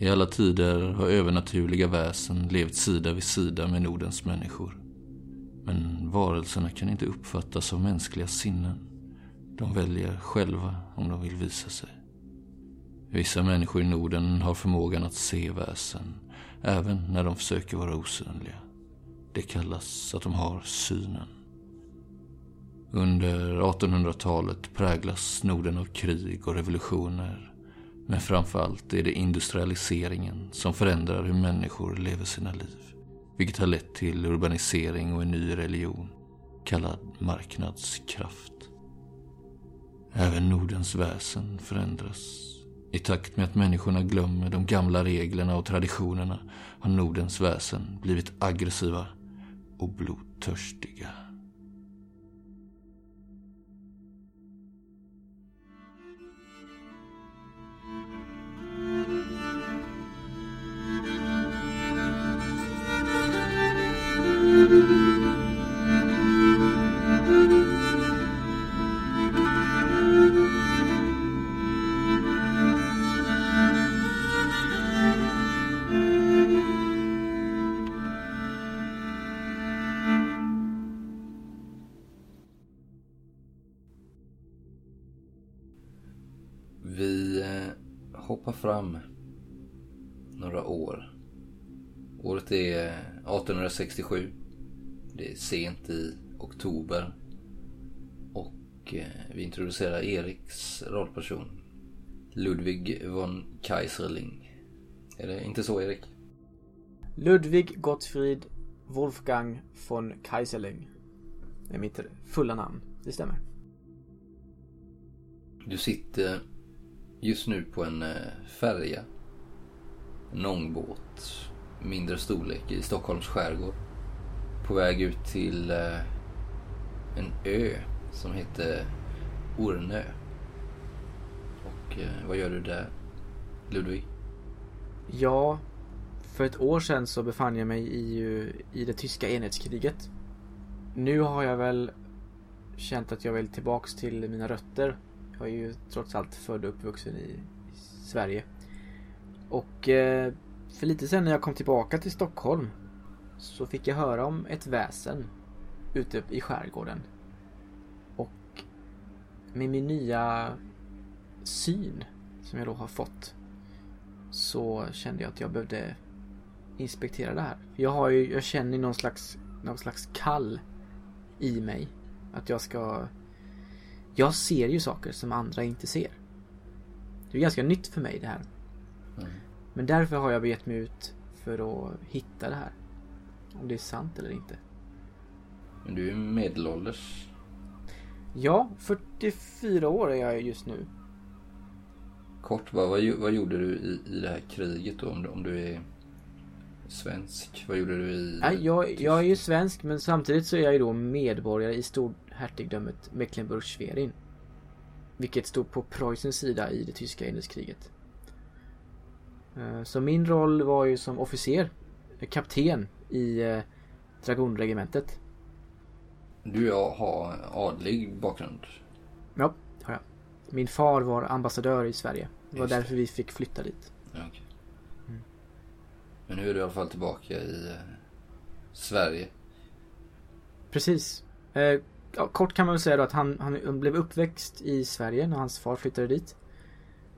I alla tider har övernaturliga väsen levt sida vid sida med Nordens människor. Men varelserna kan inte uppfattas av mänskliga sinnen. De väljer själva om de vill visa sig. Vissa människor i Norden har förmågan att se väsen, även när de försöker vara osynliga. Det kallas att de har synen. Under 1800-talet präglas Norden av krig och revolutioner. Men framförallt är det industrialiseringen som förändrar hur människor lever sina liv. Vilket har lett till urbanisering och en ny religion kallad marknadskraft. Även Nordens väsen förändras. I takt med att människorna glömmer de gamla reglerna och traditionerna har Nordens väsen blivit aggressiva och blodtörstiga. Vi eh, hoppar fram några år. Året är 1867. Det är sent i oktober. Och eh, vi introducerar Eriks rollperson. Ludwig von Kaiserling. Är det inte så Erik? Ludwig Gottfried Wolfgang von Kaiserling. Det är mitt fulla namn. Det stämmer. Du sitter just nu på en eh, färja. En ångbåt. Mindre storlek i Stockholms skärgård. På väg ut till eh, en ö som heter Ornö. Och eh, vad gör du där Ludvig? Ja, för ett år sedan så befann jag mig i, i det tyska enhetskriget. Nu har jag väl känt att jag vill tillbaks till mina rötter. Jag är ju trots allt född och uppvuxen i, i Sverige. Och eh, för lite sen när jag kom tillbaka till Stockholm så fick jag höra om ett väsen ute i skärgården. Och med min nya syn som jag då har fått så kände jag att jag behövde inspektera det här. Jag har ju, jag känner någon slags, någon slags kall i mig. Att jag ska... Jag ser ju saker som andra inte ser. Det är ganska nytt för mig det här. Mm. Men därför har jag begett mig ut för att hitta det här. Om det är sant eller inte. Men du är medelålders. Ja, 44 år är jag just nu. Kort bara, vad, vad gjorde du i, i det här kriget då? Om, om du är svensk. Vad gjorde du i... Nej, jag, jag är ju svensk men samtidigt så är jag ju då medborgare i storhertigdömet Mecklenburg-Schwerin. Vilket stod på Preussens sida i det tyska inbördeskriget. Eh, Så min roll var ju som officer, kapten i eh, dragonregementet. Du har adlig bakgrund. Ja, har jag. Min far var ambassadör i Sverige. Det var Just det. därför vi fick flytta dit. Ja, okej. Mm. Men nu är du i alla fall tillbaka i eh, Sverige. Precis. Eh, ja, kort kan man väl säga då att han, han blev uppväxt i Sverige när hans far flyttade dit.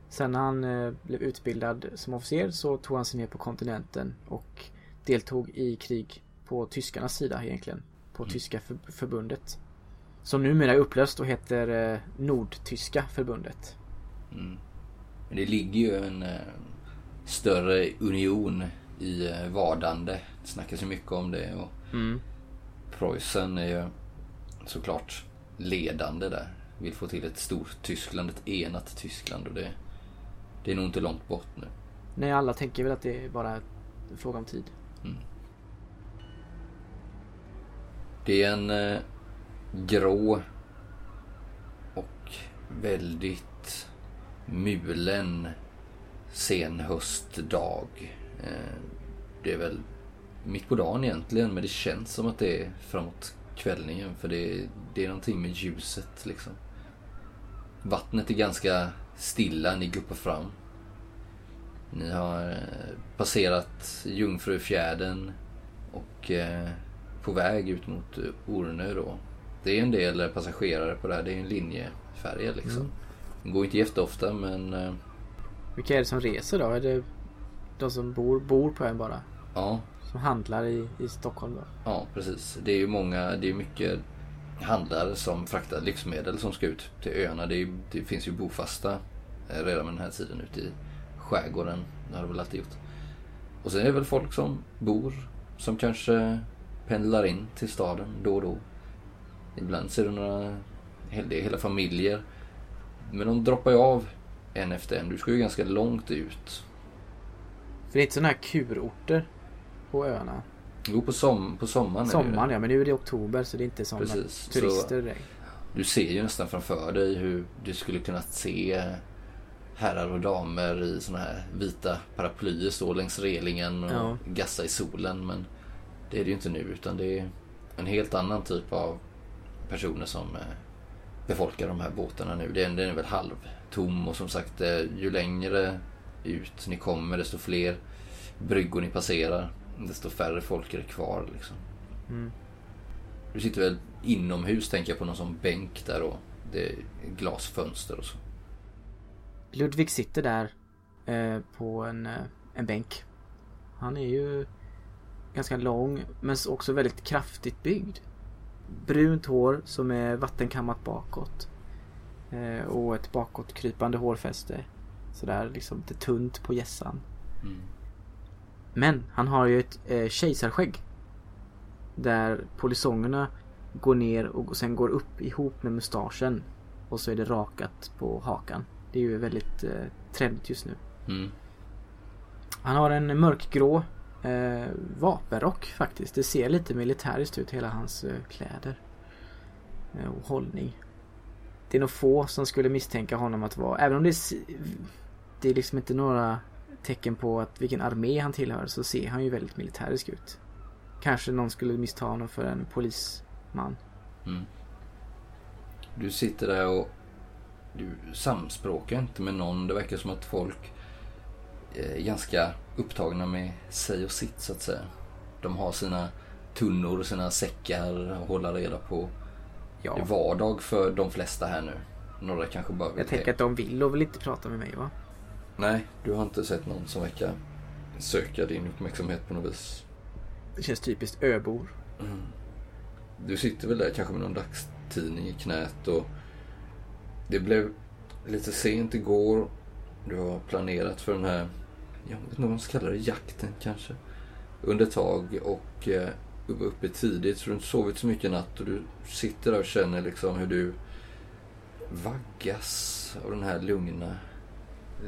Sen när han eh, blev utbildad som officer så tog han sig ner på kontinenten och deltog i krig på tyskarnas sida egentligen. På Mm. tyska för, förbundet. Som numera är upplöst och heter eh, Nordtyska förbundet. Mm. Men det ligger ju en eh, större union i eh, vardande. Det snackas ju mycket om det och Mm. Preussen är ju såklart ledande där. Vill få till ett stort Tyskland, ett enat Tyskland och det, det är nog inte långt bort nu. Nej, alla tänker väl att det är bara en fråga om tid. Det är en eh, grå och väldigt mulen senhöstdag. Eh, det är väl mitt på dagen egentligen men det känns som att det är framåt kvällningen för det, det är någonting med ljuset liksom. Vattnet är ganska stilla, ni guppar fram. Ni har eh, passerat Jungfrufjärden och eh, på väg ut mot eh, Ornö då. Det är en del passagerare på det här. Det är en linjefärja liksom. Mm. Den går inte jätteofta men eh, Vilka är det som reser då? Är det de som bor, bor på ön bara? ja, Som handlar i, i Stockholm då? ja precis. Det är ju många, det är mycket handlare som fraktar livsmedel som ska ut till öarna. Det, är, det finns ju bofasta eh, redan med den här tiden ute i skärgården. Det har det väl alltid gjort. Och sen är det väl folk som bor som kanske pendlar in till staden då och då. Ibland ser du några, det är hela familjer. Men de droppar ju av en efter en. Du ska ju ganska långt ut. För det är inte sådana här kurorter på öarna. Jo, på, som, på sommaren. Sommaren ja, men nu är det oktober så det är inte som Precis, turister så- direkt. Du ser ju nästan framför dig hur du skulle kunna se herrar och damer i såna här vita paraplyer stå längs relingen och Ja. gassa i solen. Men det är det ju inte nu utan det är en helt annan typ av personer som eh, befolkar de här båtarna nu. Den, är väl halvtom och som sagt eh, ju längre ut ni kommer desto fler bryggor ni passerar. Desto färre folk är det kvar liksom. Mm. Du sitter väl inomhus tänker jag på någon sån bänk där och det är glasfönster och så. Ludvig sitter där eh, på en, eh, en bänk. Han är ju ganska lång men också väldigt kraftigt byggd. Brunt hår som är vattenkammat bakåt. Eh, och ett bakåtkrypande hårfäste. Sådär liksom lite tunt på hjässan. Mm. Men han har ju ett eh, kejsarskägg. Där polisongerna går ner och sen går upp ihop med mustaschen. Och så är det rakat på hakan. Det är ju väldigt eh, trendigt just nu. Mm. Han har en mörkgrå eh, vapenrock faktiskt. Det ser lite militäriskt ut hela hans eh, kläder. Eh, och hållning. Det är nog få som skulle misstänka honom att vara, även om det är, det är liksom inte några tecken på att vilken armé han tillhör så ser han ju väldigt militärisk ut. Kanske någon skulle missta honom för en polisman. Mm. Du sitter där och du samspråkar inte med någon. Det verkar som att folk är ganska upptagna med sig och sitt så att säga. De har sina tunnor och sina säckar att hålla reda på. Ja, Det är vardag för de flesta här nu. Några kanske bara vill jag tänker att de vill och vill inte prata med mig va? Nej, du har inte sett någon som verkar söka din uppmärksamhet på något vis. Det känns typiskt öbor. Du sitter väl där kanske med någon dagstidning i knät och det blev lite sent igår. Du har planerat för den här, jag vet inte vad man ska kalla det, jakten kanske. Under ett tag och eh, uppe tidigt så du inte sovit så mycket natt och du sitter där och känner liksom hur du vaggas av den här lugna,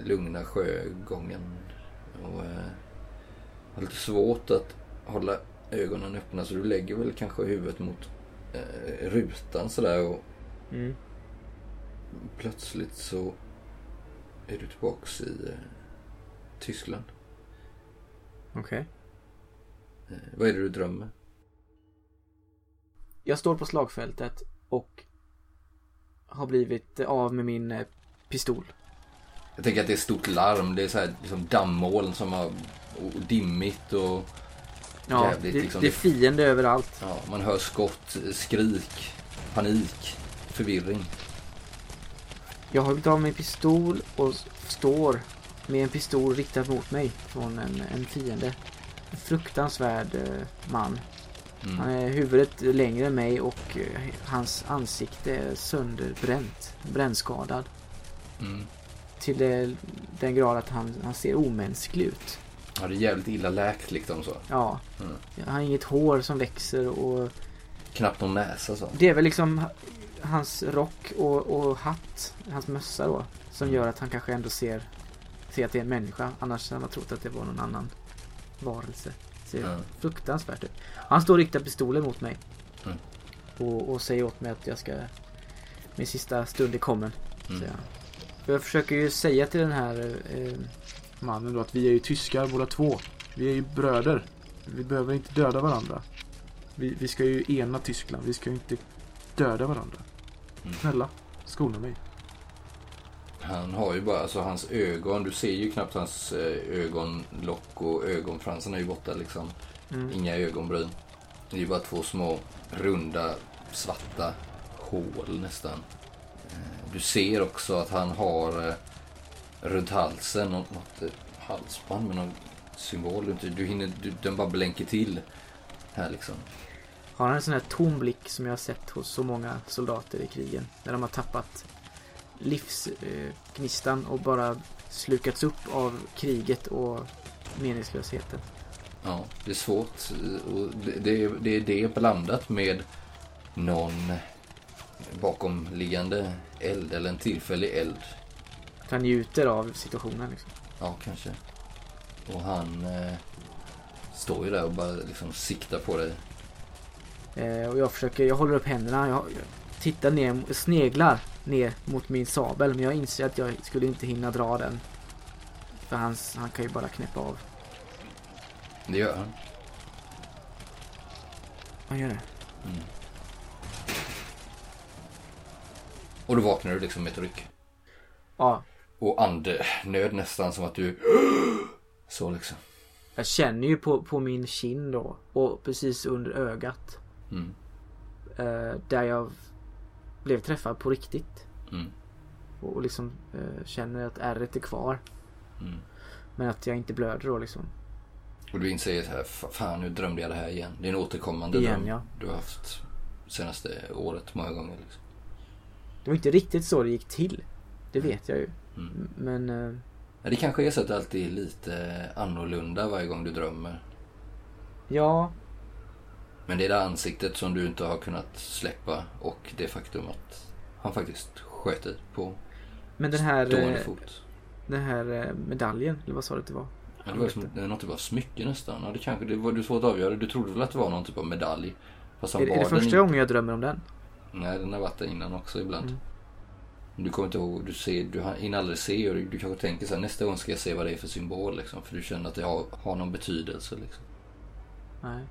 lugna sjögången. Och eh, har lite svårt att hålla ögonen öppna så du lägger väl kanske huvudet mot eh, rutan sådär och Mm. plötsligt så är du tillbaks i eh, Tyskland. Okej. Eh, vad är det du drömmer? Jag står på slagfältet och har blivit av med min eh, pistol. Jag tänker att det är stort larm. Det är så här liksom dammoln som har och dimmigt och Ja, Jävligt, det, liksom. det är fiende överallt. ja, man hör skott, skrik, panik, förvirring. Jag har blivit av med min pistol och står med en pistol riktad mot mig från en, en fiende. En fruktansvärd eh, man. Han Mm. är huvudet längre än mig och eh, hans ansikte är sönderbränt. Brännskadad. Mm. Till det, den grad att han, han ser omänsklig ut. Ja, det är jävligt illa läkt liksom så. Ja. Mm. Han har inget hår som växer och Knappt någon näsa så. Det är väl liksom ha- hans rock och, och hatt, hans mössa då, som gör att han kanske ändå ser, ser att det är en människa. Annars hade man trott att det var någon annan varelse. Ser Mm. fruktansvärt ut. Han står och riktar pistolen mot mig. Mm. Och, och säger åt mig att jag ska, min sista stund är kommen. Mm. Och jag försöker ju säga till den här eh, Mannen då att vi är ju tyskar båda två. Vi är ju bröder. Vi behöver inte döda varandra. Vi, vi ska ju ena Tyskland. Vi ska ju inte döda varandra. Mm. Snälla, skona mig. Han har ju bara, alltså hans ögon, du ser ju knappt hans eh, ögonlock och ögonfransarna är ju borta liksom. Mm. Inga ögonbryn. Det är ju bara två små runda svarta hål nästan. Eh, Du ser också att han har eh, runt halsen något, något halsband med någon symbol. Du hinner, du, den bara blänker till här liksom. Har han en sån här tom blick som jag har sett hos så många soldater i krigen? När de har tappat livsgnistan och bara slukats upp av kriget och meningslösheten. Ja, det är svårt. Och det, är- det är det blandat med någon bakomliggande eld eller en tillfällig eld. Att han njuter av situationen liksom. Ja, kanske. Och han eh, står ju där och bara liksom siktar på dig. Eh, och jag försöker, jag håller upp händerna. Jag tittar ner, sneglar ner mot min sabel. Men jag inser att jag skulle inte hinna dra den. För hans, han kan ju bara knäppa av. Det gör han. Han gör det. Mm. Och då vaknar du liksom med ett ryck. Ja, Och andnöd nästan som att du... Så liksom. jag känner ju på, på min kind då. Och precis under ögat. Mm. Eh, där jag blev träffad på riktigt. Mm. Och, och liksom eh, känner att ärret är kvar. Mm. Men att jag inte blöder då liksom. Och du inser här, "Fa- fan nu drömde jag det här igen. Det är en återkommande Igen, dröm ja. du har haft senaste året många gånger. Liksom. Det var inte riktigt så det gick till. Det vet jag ju. Mm. Men eh, det kanske är så att det alltid är lite annorlunda varje gång du drömmer. ja, Men det är det ansiktet som du inte har kunnat släppa och det faktum att han faktiskt sköt dig på men den här, stående eh, fot. den här eh, medaljen, eller vad sa du att det var? Ja, det var som, något typ av smycke nästan. Ja, det kanske det var du svårt att avgöra. Du trodde väl att det var någon typ av medalj? Fast han Är, är det första gången jag drömmer om den? Nej, den har varit där innan också ibland. Mm. Du kommer inte ihåg, du, ser, du har- hinner aldrig se och du, du kanske tänker så här, nästa gång ska jag se vad det är för symbol liksom. För du känner att det har, har någon betydelse liksom. Nej.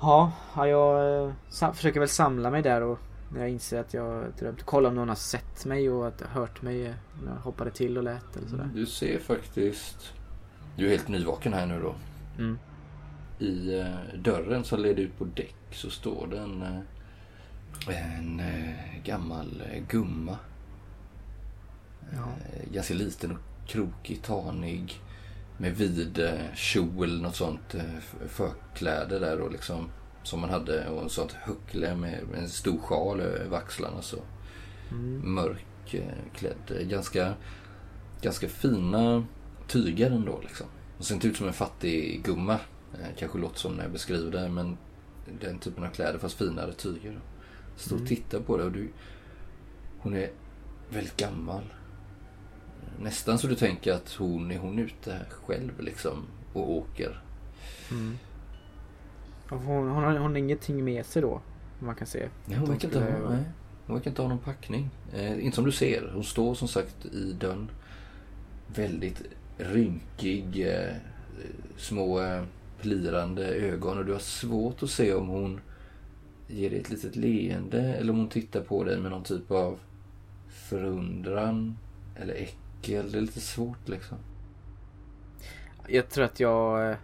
Ja, ja jag eh, försöker väl samla mig där och när jag inser att jag drömt. Kolla om någon har sett mig och att hört mig eh, när jag hoppade till och lät eller sådär. Du ser faktiskt, du är helt nyvaken här nu då. Mm. I eh, dörren som leder ut på däck så står det en, en gammal gumma. Ja. Ganska liten och krokig, tanig. Med vid eh, kjol, något sånt eh, förkläde där och liksom. Som man hade och en sånt huckle med en stor sjal över axlarna så. Mm. Mörk eh, klädd. Ganska, ganska fina tyger ändå liksom. Och ser inte ut som en fattig gumma. Kanske låter som när jag beskriver det men den typen av kläder fast finare tyger. Står och Mm. tittar på det och du... Hon är väldigt gammal. Nästan så du tänker att hon är hon ute här själv liksom och åker. Mm. Och Hon, hon, har, hon har ingenting med sig då. Man kan se. Nej, hon verkar inte ha, skulle- nej, hon verkar inte ha någon packning. Eh, inte som du ser. Hon står som sagt i dörren. Väldigt rynkig. Eh, små eh, plirande ögon. Och du har svårt att se om hon ger dig ett litet leende. Eller om hon tittar på dig med någon typ av förundran. Eller äckel. Det är lite svårt liksom. Jag tror att jag,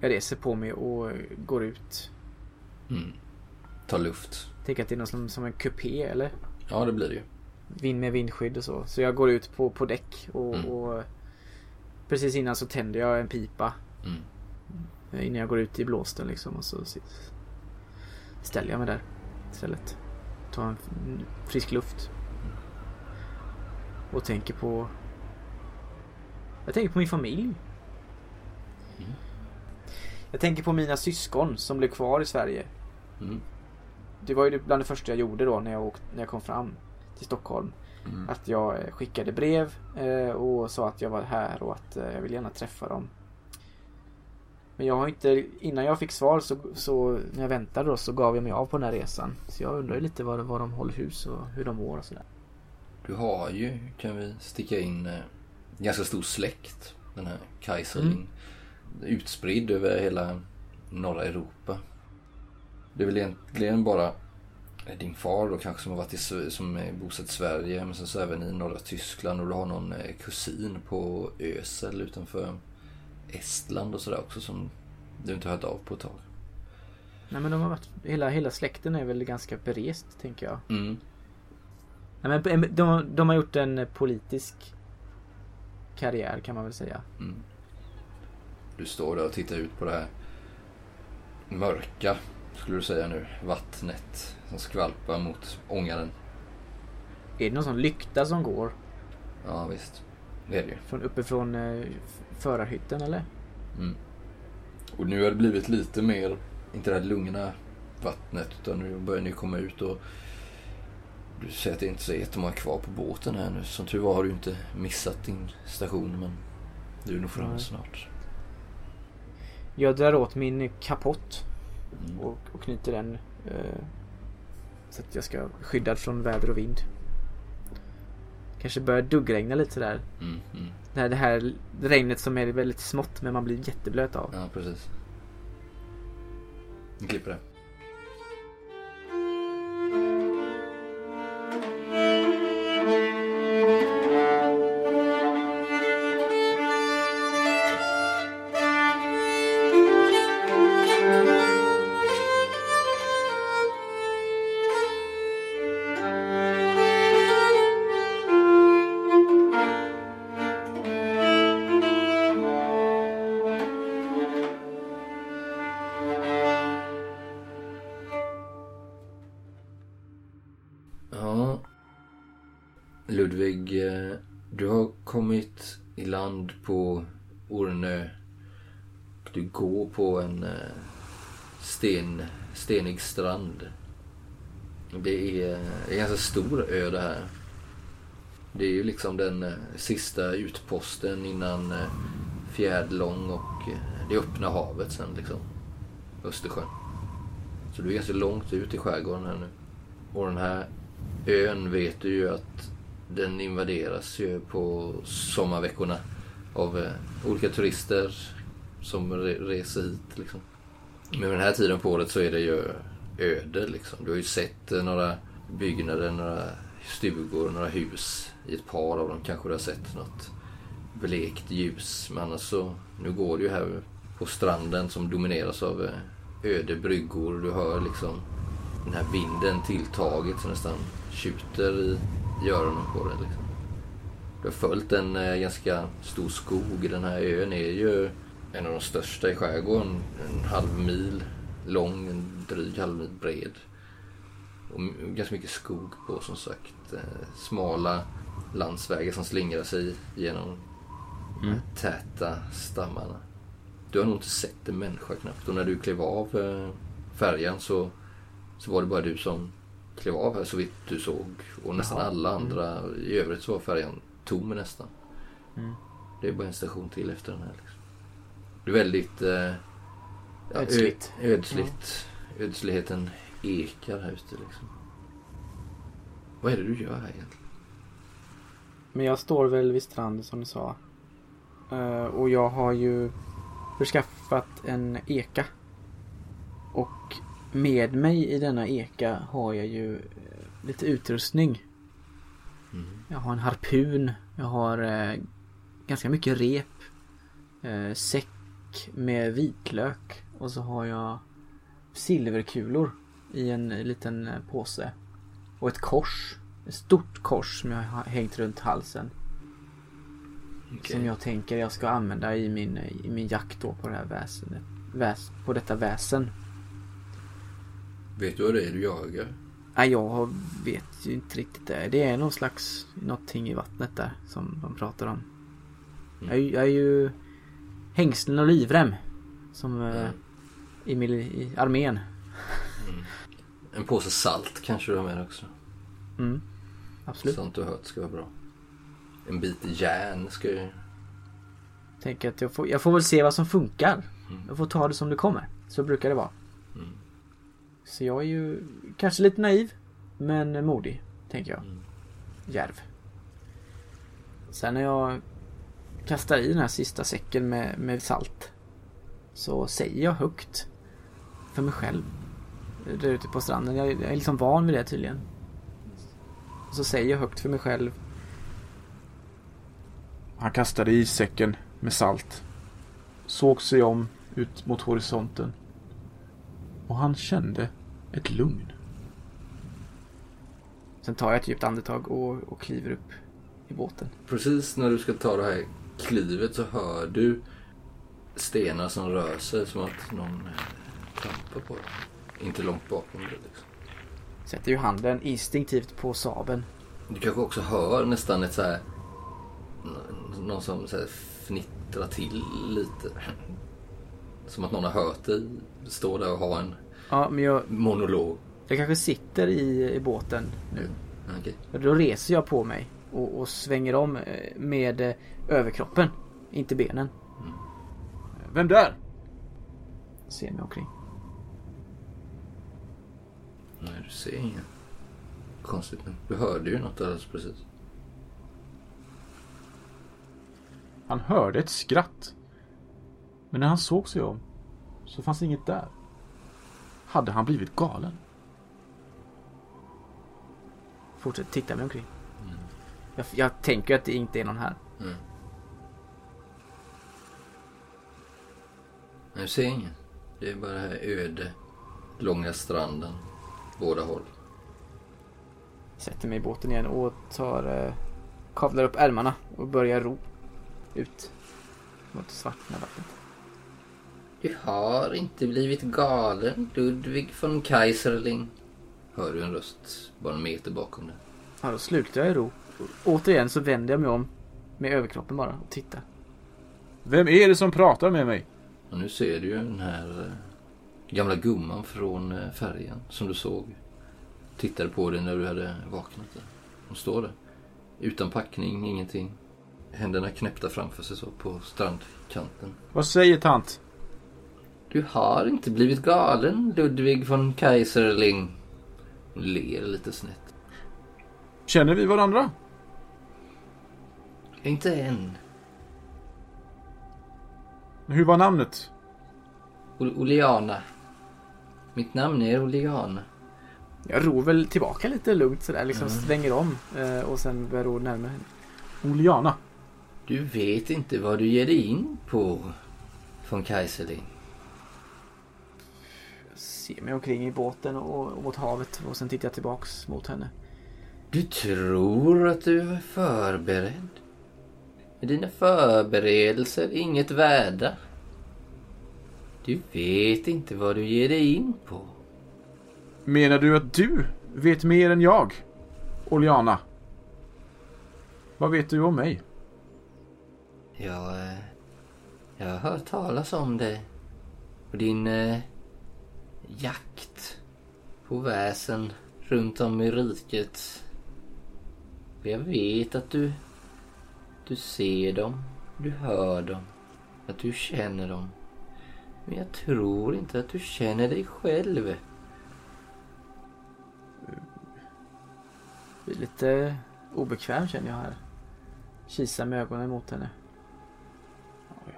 jag reser på mig och går ut. Mm. Ta luft. Tänker att det är något som, som en kupé eller? Ja, det blir det ju. Vind med vindskydd och så. Så jag går ut på, på däck och, Mm. och precis innan så tänder jag en pipa. Mm. Innan jag går ut i blåsten liksom och så ställer jag mig där istället. Tar en frisk luft. Och tänker på... Jag tänker på min familj. Mm. Jag tänker på mina syskon som blev kvar i Sverige. Mm. Det var ju bland det första jag gjorde då när jag, åkte, när jag kom fram till Stockholm. Mm. Att jag eh, skickade brev eh, och sa att jag var här och att eh, jag vill gärna träffa dem. Men jag har inte, innan jag fick svar så, så när jag väntade då så gav jag mig av på den här resan. Så jag undrar ju lite var, var de håller hus och hur de mår och sådär. Du har ju, kan vi sticka in, eh, ganska stor släkt. Den här Kaiserling. Utspridd över hela norra Europa. Det är väl egentligen bara din far då kanske som har varit i, som är bosatt i Sverige men sen så även i norra Tyskland och du har någon eh, kusin på Ösel utanför Estland och sådär också som du inte har hört av på ett tag. Nej men de har varit, hela, hela släkten är väl ganska berest tänker jag. Mm. Nej, men de, de har gjort en politisk karriär kan man väl säga. Mm. Du står där och tittar ut på det här mörka, skulle du säga nu, vattnet som skvalpar mot ångaren. Är det någon sån lykta som går Ja visst, det är det ju. från uppifrån eh, förarhytten eller? Mm. Och nu har det blivit lite mer, inte det här lugna vattnet utan nu börjar ni komma ut och du säger att det inte är så jättemånga kvar på båten här nu. Som tur var har du inte missat din station men du är nog framme snart. Jag drar åt min kapott Mm. och, och knyter den eh, så att jag ska vara skyddad från väder och vind. Kanske börjar duggregna lite sådär. Mm, mm. Det här, det här regnet som är väldigt smått men man blir jätteblöt av. Ja, precis. Vi klipper det. Sten, stenig strand. Det är eh, en ganska stor ö det här. Det är ju liksom den eh, sista utposten innan eh, Fjärdlång och eh, det öppna havet sen liksom. Östersjön. Så du är ganska långt ut i skärgården här nu. Och den här ön vet du ju att den invaderas ju på sommarveckorna av olika turister som reser hit liksom. Men den här tiden på året så är det ju öde liksom. Du har ju sett eh, några byggnader, några stugor, några hus. I ett par av dem kanske du har sett något blekt ljus. Men annars så, nu går du ju här på stranden som domineras av eh, öde bryggor. Du hör liksom den här vinden tilltaget så nästan tjuter i, i öronen på dig. Liksom. Du har följt en eh, ganska stor skog. Den här ön är ju en av de största i skärgården. En halv mil lång, en dryg halv mil bred. Och ganska mycket skog på som sagt. Eh, smala landsvägar som slingrar sig genom här täta stammarna. Du har nog inte sett en människa knappt. Och när du klev av eh, färjan så, så var det bara du som klev av här så vitt du såg. Och nästan Jaha. alla andra. I övrigt så var färjan tom nästan. Mm. Det är bara en station till efter den här. Liksom. Det är väldigt... Eh, ja, Ödsligt. Ödsligt. Ödsligheten ekar här ute liksom. Vad är det du gör här egentligen? Men jag står väl vid stranden som du sa. Eh, och jag har ju förskaffat en eka. Och med mig i denna eka har jag ju eh, lite utrustning. Mm. Jag har en harpun. Jag har eh, ganska mycket rep. Eh, säck med vitlök. Och så har jag silverkulor i en liten eh, påse. Och ett kors. Ett stort kors som jag har hängt runt halsen. Okej. Som jag tänker jag ska använda i min, i min jakt då på det här väsendet. Väs, på detta väsen. Vet du vad det är du jagar? Nej, jag vet ju inte riktigt det. Det är någon slags någonting i vattnet där som de pratar om. Mm. Jag, jag är ju hängslen och livrem. Som eh, Mm. i, mil- i armén. En påse salt kanske du har med också. Mm. Absolut. Sånt du har hört ska vara bra. En bit järn ska ju... Tänker att jag får, jag får väl se vad som funkar. Mm. Jag får ta det som det kommer. Så brukar det vara. Mm. Så jag är ju kanske lite naiv. Men modig. Tänker jag. Mm. Järv. Sen när jag kastar i den här sista säcken med, med salt. Så säger jag högt. För mig själv. där ute på stranden. Jag, jag är liksom van vid det tydligen. Så säger jag högt för mig själv. Han kastade i säcken med salt. Såg sig om ut mot horisonten. Och han kände ett lugn. Sen tar jag ett djupt andetag och, och kliver upp i båten. Precis när du ska ta det här klivet så hör du stenar som rör sig som att någon eh, trampar på det. Inte långt bakom dig liksom. Sätter ju handen instinktivt på saben. Du kanske också hör nästan ett så här... Någon som så här fnittrar till lite. Som att någon har hört dig stå där och ha en Ja, men jag, monolog. jag kanske sitter i, i båten nu. Okej. Då reser jag på mig och, och svänger om eh, med eh, överkroppen. Inte benen. Vem där? Ser mig omkring. Nej, du ser ingen. Konstigt nog. Du hörde ju något alldeles precis. Han hörde ett skratt. Men när han såg sig om så fanns inget där. Hade han blivit galen? Fortsätter titta mig omkring. Jag, jag tänker att det inte är någon här. Mm. Du ser ingen. Det är bara det här öde, långa stranden. Båda håll. Sätter mig i båten igen och tar... Eh, kavlar upp ärmarna och börjar ro. Ut. Mot svartna vattnet. Du har inte blivit galen, Ludvig von Kaiserling. Hör du en röst bara en meter bakom dig. Ja, då slutar jag i ro. Återigen så vänder jag mig om. Med överkroppen bara och tittar. Vem är det som pratar med mig? Och nu ser du ju den här eh, gamla gumman från eh, färjan som du såg. Tittade på dig när du hade vaknat. Där. Hon står där. Utan packning, ingenting. Händerna knäppta framför sig så på strandkanten. Vad säger tant? Du har inte blivit galen, Ludvig von Kaiserling. Hon ler lite snett. Känner vi varandra? Inte än. Hur var namnet? O- Oleana. Mitt namn är Oleana. Jag ror väl tillbaka lite lugnt sådär. Liksom svänger om. Eh, och sen börjar ro närmare henne. Oliana. Du vet inte vad du ger dig in på, von Kaiserling. Jag ser mig omkring i båten och, och mot havet. Och sen tittar jag tillbaks mot henne. Du tror att du är förberedd. Är dina förberedelser inget värda? Du vet inte vad du ger dig in på. Menar du att du vet mer än jag? Oliana. Vad vet du om mig? Jag, eh, jag har hört talas om dig. Och din eh, jakt på väsen runt om i riket. Och jag vet att du, du ser dem, du hör dem, att du känner dem. Men jag tror inte att du känner dig själv. Blir lite obekväm känner jag här. Kisar med ögonen mot henne.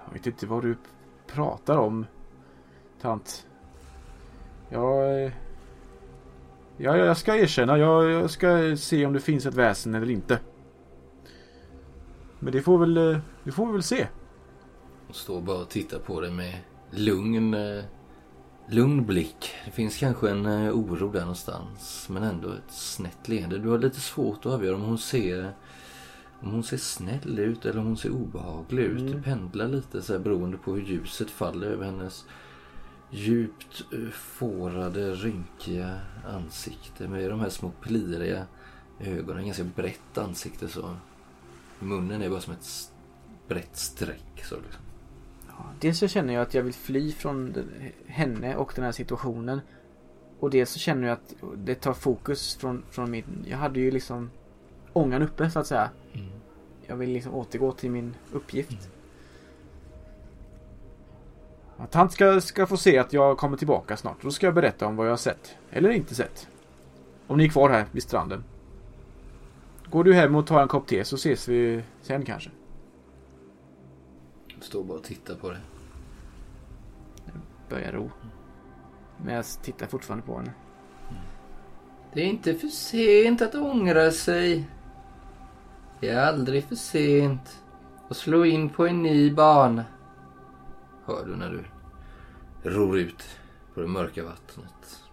Jag vet inte vad du pratar om, tant. Jag... Ja, jag ska erkänna. Jag, jag ska se om det finns ett väsen eller inte. Men det får väl... eh, Det får vi väl se. Hon står bara och tittar på dig med lugn, eh, lugn blick. Det finns kanske en eh, oro där någonstans. Men ändå ett snett leende. Du har lite svårt att avgöra om hon ser om hon ser snäll ut eller om hon ser obehaglig ut. Det pendlar lite så här beroende på hur ljuset faller över hennes djupt fårade, rynkiga ansikte med de här små pliriga ögonen. Ganska brett ansikte så. Munnen är bara som ett brett streck. Så liksom. Ja, dels så känner jag att jag vill fly från henne och den här situationen. Och dels så känner jag att det tar fokus från, från min... Jag hade ju liksom ångan uppe så att säga. Jag vill liksom återgå till min uppgift. Att han ska, ska få se att jag kommer tillbaka snart. Då ska jag berätta om vad jag har sett. Eller inte sett. Om ni är kvar här vid stranden. Går du hem och tar en kopp te så ses vi sen kanske. Står bara och tittar på det. Börjar ro. Men jag tittar fortfarande på henne. Det är inte för sent att ångra sig. Det är aldrig för sent att slå in på en ny bana. Hör du när du ror ut på det mörka vattnet.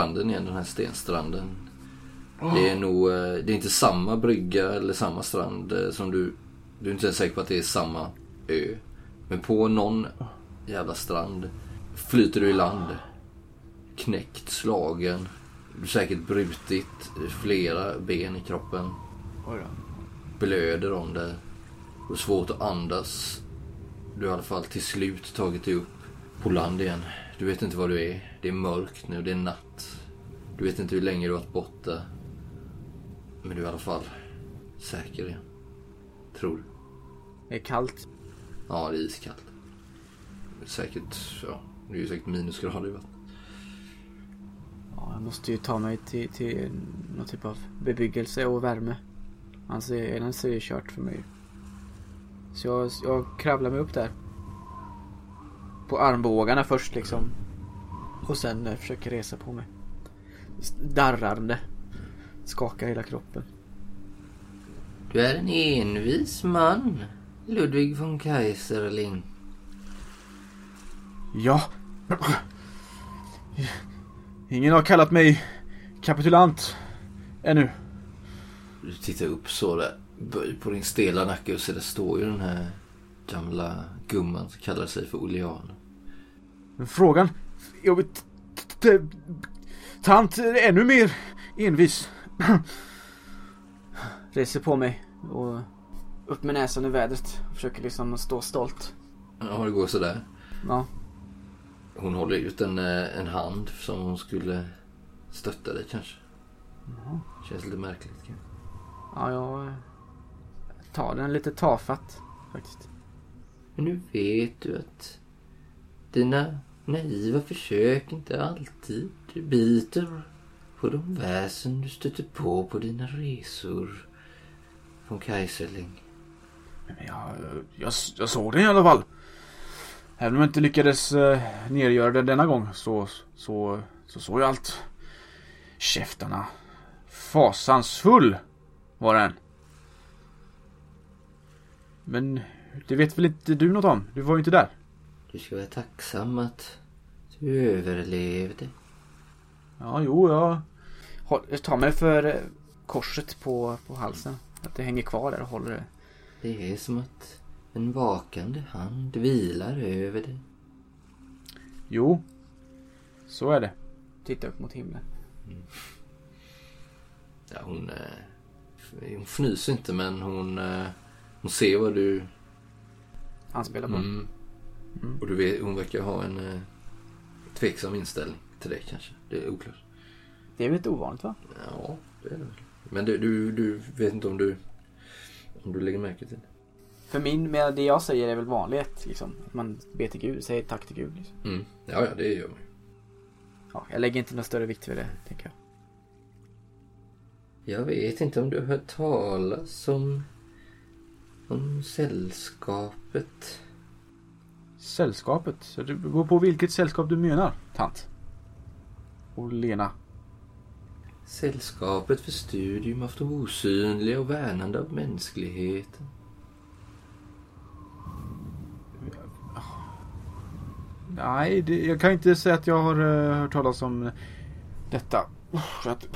Stranden igen, den här stenstranden. Det är nog, eh, det är inte samma brygga eller samma strand eh, som du, du är inte ens säker på att det är samma ö. Men på någon jävla strand flyter du i land. Knäckt, slagen. Du har säkert brutit flera ben i kroppen. Blöder om det. Och svårt att andas. Du har i alla fall till slut tagit dig upp på land igen. Du vet inte var du är. Det är mörkt nu, det är natt. Du vet inte hur länge du har varit borta. Men du är i alla fall säker igen. Tror du. Det är kallt. Ja, det är iskallt. Säkert, ja, det är ju säkert minusgrader i vattnet. Ja, jag måste ju ta mig till, till någon typ av bebyggelse och värme. Annars är, annars är det kört för mig. Så jag, jag kravlar mig upp där. På armbågarna först liksom. Och sen eh, försöker resa på mig. Darrande. Skakar hela kroppen. Du är en envis man, Ludvig von Kaiserling. Ja. Ingen har kallat mig kapitulant ännu. Du tittar upp så där, böj på din stela nacke och så där står ju den här gamla gumman som kallar sig för Olean. Men frågan... Jag vet... Tant är ännu mer envis. Reser på mig och upp med näsan i vädret. Försöker liksom stå stolt. Ja, det går sådär. Ja. Hon håller ut en, eh, en hand som hon skulle stötta dig kanske. Känns lite märkligt kanske. Ja, jag eh, tar den lite tafatt faktiskt. Men nu vet du att dina naiva försök inte alltid biter på de väsen du stöter på på dina resor från Kaiserling. Men Jag, jag, jag såg den i alla fall. Även om jag inte lyckades eh, nergöra den denna gång så, så, så såg jag allt. Käftarna. Fasansfull var den. Men det vet väl inte du något om? Du var ju inte där. Du ska vara tacksam att du överlevde. Ja, jo, jag... Jag tar mig för eh, korset på, på halsen. Att det hänger kvar där och håller det. Det är som att en vakande hand vilar över dig. Jo. Så är det. Tittar upp mot himlen. Ja, hon, eh, hon fnyser inte men hon, eh, hon ser vad du... Han spelar på. Mm. Och du vet, hon verkar ha en tveksam inställning till dig kanske. Det är oklart. Det är väl lite ovanligt va? Ja, det är det väl. Men du, du, du vet inte om du, om du lägger märke till det? För min, med det jag säger är väl vanligt liksom. Att man ber till Gud, säger tack till Gud liksom. Mm. Ja, ja, det gör man ju. Ja, jag lägger inte någon större vikt vid det, tänker jag. Jag vet inte om du har hört talas om, om sällskapet. Sällskapet. Så Det beror på vilket sällskap du menar, tant. Och Lena. Sällskapet för studium av det osynliga och värnande av mänskligheten. Nej, det, jag kan inte säga att jag har uh, hört talas om detta. För att,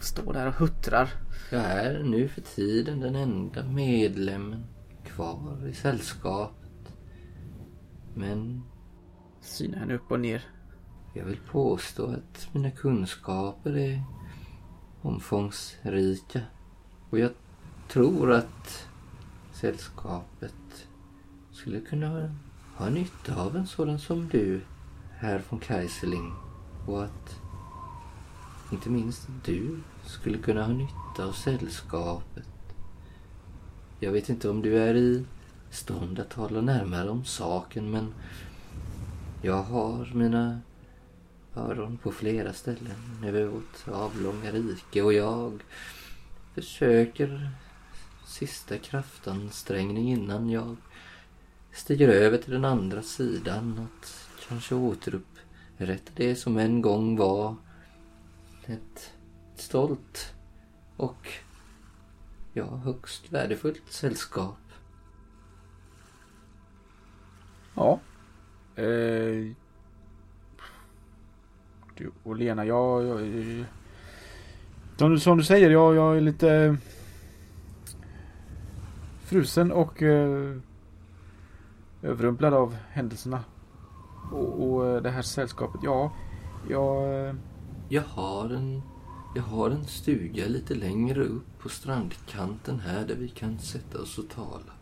Står där och huttrar. Jag är nu för tiden den enda medlemmen kvar i sällskapet. Men Synar henne upp och ner jag vill påstå att mina kunskaper är omfångsrika. Och jag tror att sällskapet skulle kunna ha nytta av en sådan som du, herr von Kaiserling. Och att inte minst du skulle kunna ha nytta av sällskapet. Jag vet inte om du är i stånd att tala närmare om saken men jag har mina öron på flera ställen över vårt avlånga rike och jag försöker sista kraftansträngning innan jag stiger över till den andra sidan att kanske återupprätta det som en gång var ett stolt och ja, högst värdefullt sällskap. Ja. Eh, du och Lena, jag... jag eh, som, du, som du säger, jag, jag är lite frusen och eh, överrumplad av händelserna. Och, och eh, det här sällskapet, ja. Jag... eh, Jag har en jag har en stuga lite längre upp på strandkanten här där vi kan sätta oss och tala.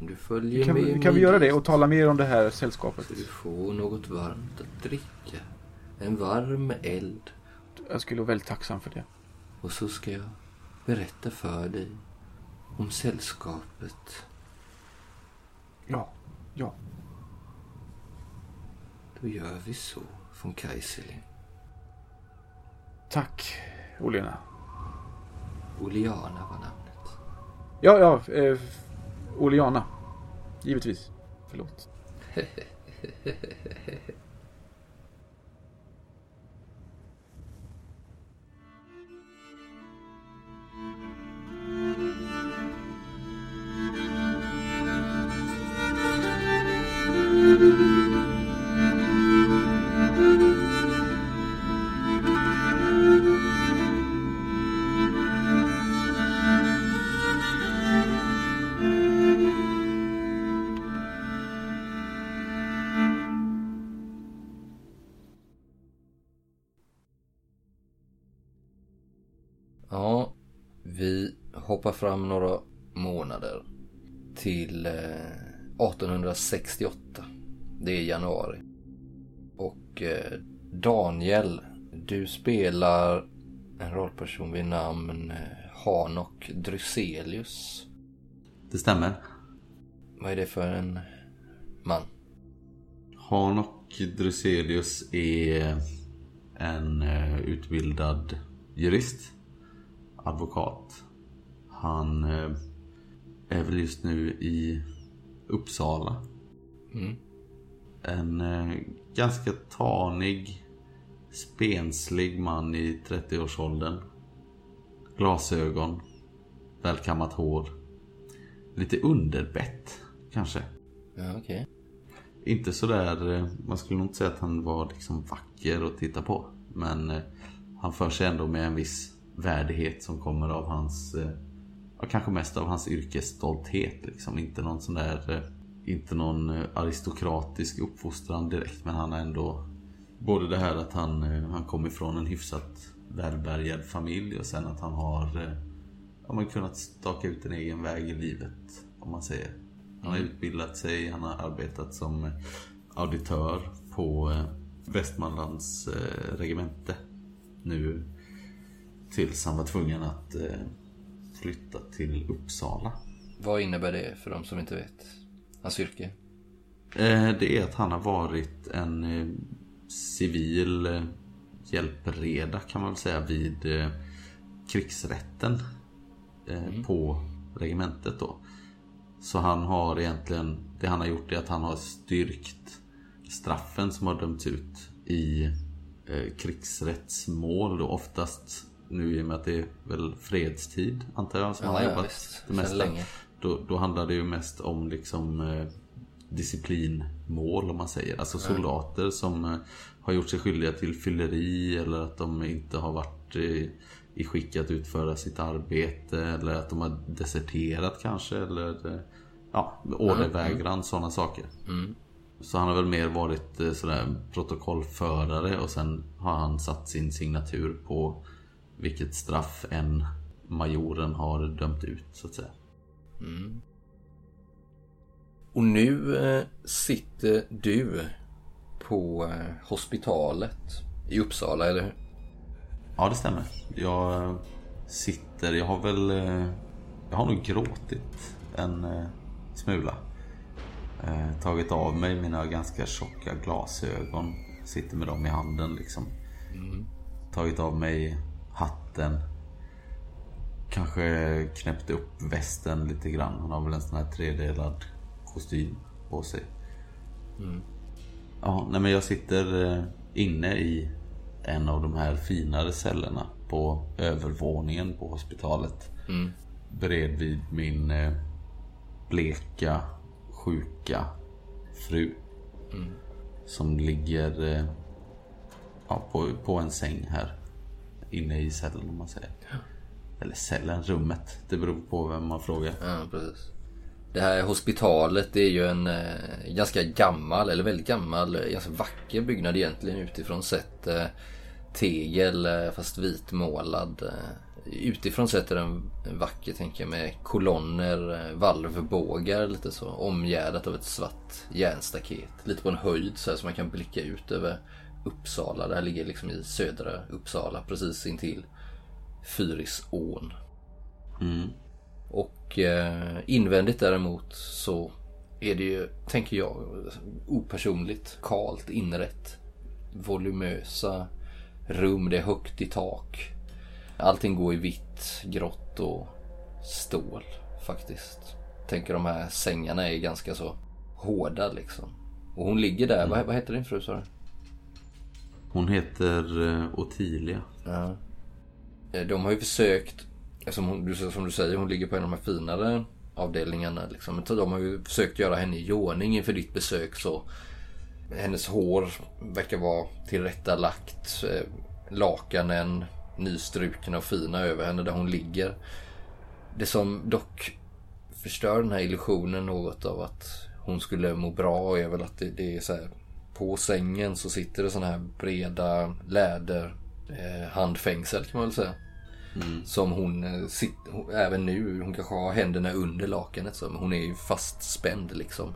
Om du följer Kan, med kan vi göra det och tala mer om det här sällskapet? ska du få något varmt att dricka. En varm eld. Jag skulle vara väldigt tacksam för det. Och så ska jag berätta för dig om sällskapet. Ja, ja. Då gör vi så, von Kaiserling. Tack, Olena. Oliana var namnet. Ja, ja. Eh, Oleana. Givetvis. Förlåt. Ja, vi hoppar fram några månader till eh, 1868. Det är januari. Och eh, Daniel, du spelar en rollperson vid namn eh, Hanok Dryselius. Det stämmer. Vad är det för en man? Hanok Druselius är en eh, utbildad jurist. Advokat. Han är väl just nu i Uppsala. Mm. En eh, ganska tanig, spenslig man i 30-årsåldern. Glasögon. Välkammat hår. Lite underbett, kanske. Ja, okej. Inte sådär, eh, man skulle nog inte säga att han var liksom vacker att titta på. Men eh, han för sig ändå med en viss värdighet som kommer av hans, kanske mest av hans yrkesstolthet. Liksom. Inte någon sån där, inte någon eh, aristokratisk uppfostran direkt. Men han har ändå, både det här att han, eh, han kommer ifrån en hyfsat välbärgad familj och sen att han har eh, ja, man kunnat staka ut en egen väg i livet. Om man säger. Han har utbildat sig, han har arbetat som auditör på Västmanlands regemente. Nu tills han var tvungen att flytta till Uppsala. Vad innebär det för de som inte vet? Hans yrke? Eh, Det är att han har varit en eh, civil eh, hjälpreda kan man väl säga vid krigsrätten eh, på regementet då. Så han har egentligen, det han har gjort är att han har styrkt straffen som har dömts ut i krigsrättsmål då oftast nu i och med att det är väl fredstid antar jag som han har Ja, ja, jobbat visst. det mesta. länge. Då, då handlar det ju mest om liksom eh, disciplinmål om man säger. Alltså soldater som eh, har gjort sig skyldiga till fylleri eller att de inte har varit eh, i skick att utföra sitt arbete eller att de har deserterat kanske eller eh, ja, ordervägran, sådana saker. Mm. Så han har väl mer varit eh, sådär protokollförare och sen har han satt sin signatur på vilket straff en majoren har dömt ut så att säga. Mm. Och nu eh, sitter du på eh, hospitalet i Uppsala, eller hur? Ja, det stämmer. Jag sitter, jag har väl, eh, jag har nog gråtit en eh, smula. Eh, tagit av mig mina ganska tjocka glasögon. Sitter med dem i handen liksom. Tagit av mig hatten. Kanske knäppt upp västen lite grann. Han har väl en sån här tredelad kostym på sig. Ja, nej men jag sitter eh, inne i en av de här finare cellerna på övervåningen på hospitalet. Bredvid min eh, bleka, sjuka fru. Som ligger eh, ja, på, på en säng här. Inne i cellen om man säger. Eller cellen, rummet. Det beror på vem man frågar. Ja, precis. Det här hospitalet det är ju en eh, ganska gammal, eller väldigt gammal, eh, ganska vacker byggnad egentligen utifrån sett. Eh, tegel eh, fast vitmålad. Eh, utifrån sett är den vacker tänker jag med kolonner, eh, valvbågar lite så. Omgärdat av ett svart järnstaket. Lite på en höjd så här så man kan blicka ut över Uppsala. Det här ligger liksom i södra Uppsala precis intill Fyrisån. Mm. Och eh, invändigt däremot så är det ju, tänker jag, opersonligt, kalt, inrätt. Volumösa rum, det är högt i tak. Allting går i vitt, grått och stål faktiskt. Tänker de här sängarna är ganska så hårda liksom. Och hon ligger där, vad, vad heter din fru sa du? Hon heter eh, Ottilia. Ja. Eh, de har ju försökt, eh, som, hon, du- som du säger, hon ligger på en av de här finare avdelningarna. Liksom. De har ju försökt göra henne i ordning inför ditt besök. Så hennes hår verkar vara tillrättalagt. Eh, lakanen nystrukna och fina över henne där hon ligger. Det som dock förstör den här illusionen något av att hon skulle må bra är väl att det, det är så här. På sängen så sitter det såna här breda läder eh, handfängsel kan man väl säga. Som hon, eh, sit, hon, även nu, hon kanske har händerna under lakanet så, men hon är ju fastspänd liksom.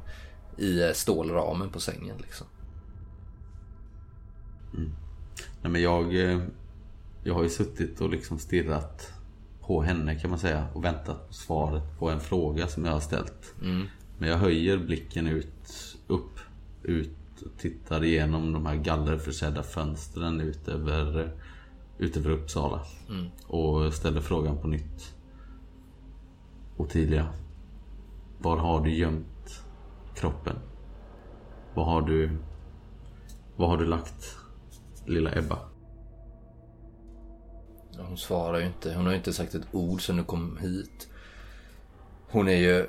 I eh, stålramen på sängen liksom. Nej, men jag, eh, jag har ju suttit och liksom stirrat på henne kan man säga och väntat på svaret på en fråga som jag har ställt. Men jag höjer blicken ut, upp, ut och tittar igenom de här gallerförsedda fönstren ut över, ut över Uppsala. Och ställer frågan på nytt. Ottilia, var har du gömt kroppen? Var har du, var har du lagt lilla Ebba? Hon svarar ju inte. Hon har ju inte sagt ett ord sen du kom hit. Hon är ju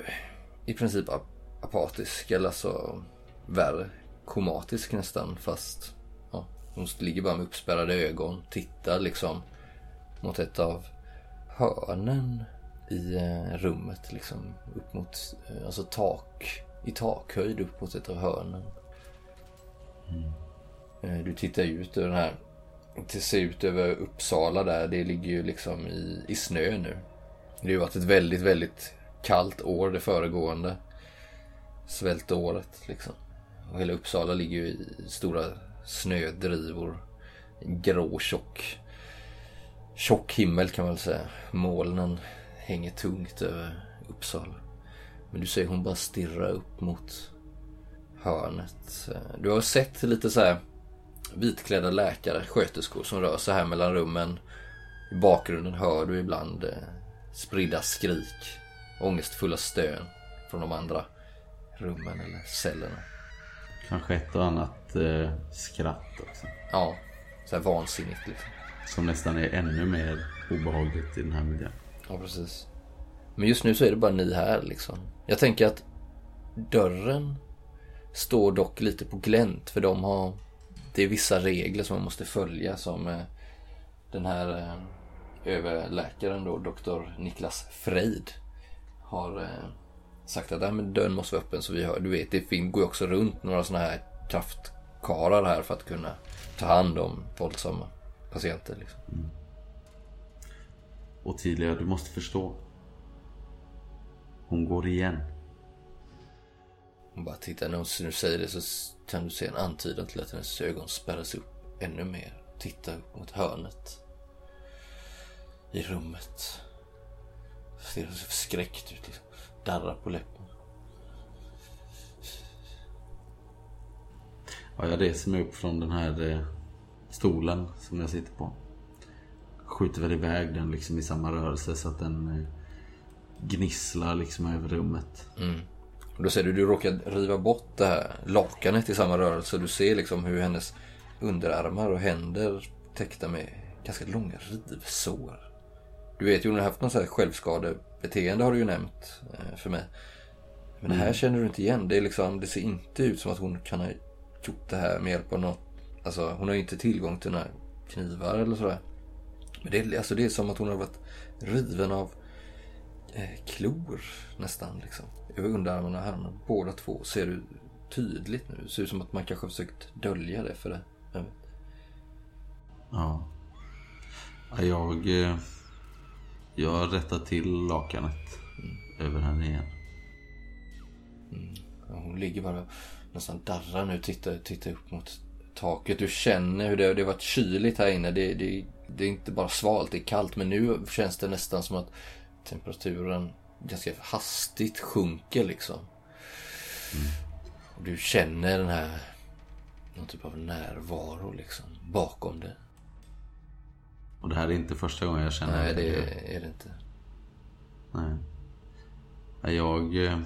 i princip ap- apatisk eller så värre. Komatisk nästan fast hon ligger bara med uppspärrade ögon. Tittar liksom mot ett av hörnen i eh, rummet liksom. Upp mot, eh, alltså tak, i takhöjd upp mot ett av hörnen. Eh, Du tittar ut över den här det ser ut över Uppsala där. Det ligger ju liksom i, i snö nu. Det har ju varit ett väldigt, väldigt kallt år det föregående. Svältåret liksom. Och hela Uppsala ligger ju i stora snödrivor. Grå, tjock. Tjock himmel kan man väl säga. Molnen hänger tungt över Uppsala. Men du ser hon bara stirrar upp mot hörnet. Du har sett lite så här vitklädda läkare, sköterskor som rör sig här mellan rummen. I bakgrunden hör du ibland eh, spridda skrik, ångestfulla stön från de andra rummen eller cellerna. Kanske ett och annat eh, skratt också. Ja, så här vansinnigt liksom. Som nästan är ännu mer obehagligt i den här miljön. Ja, precis. Men just nu så är det bara ni här liksom. Jag tänker att dörren står dock lite på glänt för de har det är vissa regler som man måste följa som eh, den här eh, överläkaren då, doktor Niklas Freid har eh, sagt att Nej, men dörren måste vara öppen så vi hör. Du vet, det går ju också runt några sådana här kraftkarlar här för att kunna ta hand om våldsamma patienter. Liksom. Ottilia, du måste förstå. Hon går igen. Hon bara tittar, när hon säger det så kan du se en antydan till att hennes ögon spärras upp ännu mer. Titta upp mot hörnet. I rummet. Ser så förskräckt ut liksom. Darrar på läppen. Ja, jag reser mig upp från den här eh, stolen som jag sitter på. Skjuter väl iväg den liksom i samma rörelse så att den eh, gnisslar liksom över rummet. Och då ser du, du råkar riva bort det här lakanet i samma rörelse. Du ser liksom hur hennes underarmar och händer täckta med ganska långa rivsår. Du vet ju, hon har haft någon sån här självskadebeteende har du ju nämnt eh, för mig. Men det här känner du inte igen. Det, är liksom, det ser inte ut som att hon kan ha gjort det här med hjälp av något. Alltså hon har ju inte tillgång till några knivar eller sådär. Men det alltså, det är som att hon har varit riven av eh, klor nästan liksom. Över underarmarna och armarna. Båda två ser du tydligt nu. Det ser ut som att man kanske har försökt dölja det för det. Jag vet. Ja. Ja, Jag... eh, Jag rättar till lakanet över henne igen. Ja, Hon ligger bara nästan darrar nu. Tittar, tittar upp mot taket. Du känner hur det, det har varit kyligt här inne. Det, det, det är inte bara svalt, det är kallt. Men nu känns det nästan som att temperaturen ganska hastigt sjunker liksom. Och du känner den här någon typ av närvaro liksom bakom det. Och det här är inte första gången jag känner Nej, det är det inte. Nej. Jag... eh,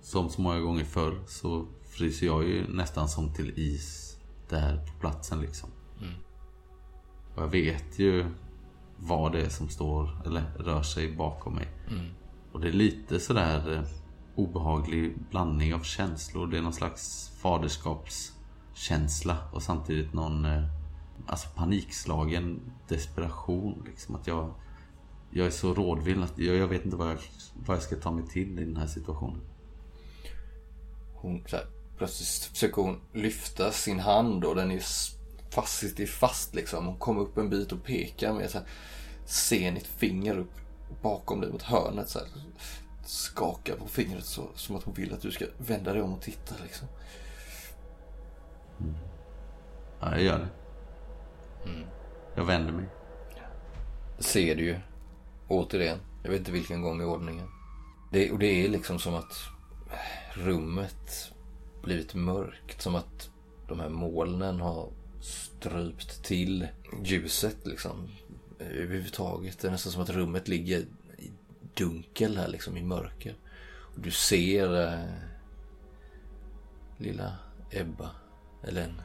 Som så många gånger förr så fryser jag ju nästan som till is där på platsen liksom. Och jag vet ju vad det är som står eller rör sig bakom mig. Och det är lite sådär eh, obehaglig blandning av känslor. Det är någon slags faderskapskänsla och samtidigt någon eh, alltså panikslagen desperation. Liksom att jag, jag är så rådvill att jag, jag vet inte vad jag, vad jag ska ta mig till i den här situationen. Hon, så här, plötsligt försöker hon lyfta sin hand och den är fast, sitter fast liksom. Hon kommer upp en bit och pekar med så här senigt finger upp bakom dig mot hörnet. Så här, skakar på fingret så, som att hon vill att du ska vända dig om och titta liksom. Ja, jag gör det. Mm. Jag vänder mig. Det ser du ju. Återigen. Jag vet inte vilken gång i ordningen. Det, och det är liksom som att rummet blivit mörkt. Som att de här molnen har strypt till ljuset liksom. Överhuvudtaget. Det är nästan som att rummet ligger i dunkel här liksom i mörker. Och du ser eh, lilla Ebba. Eller en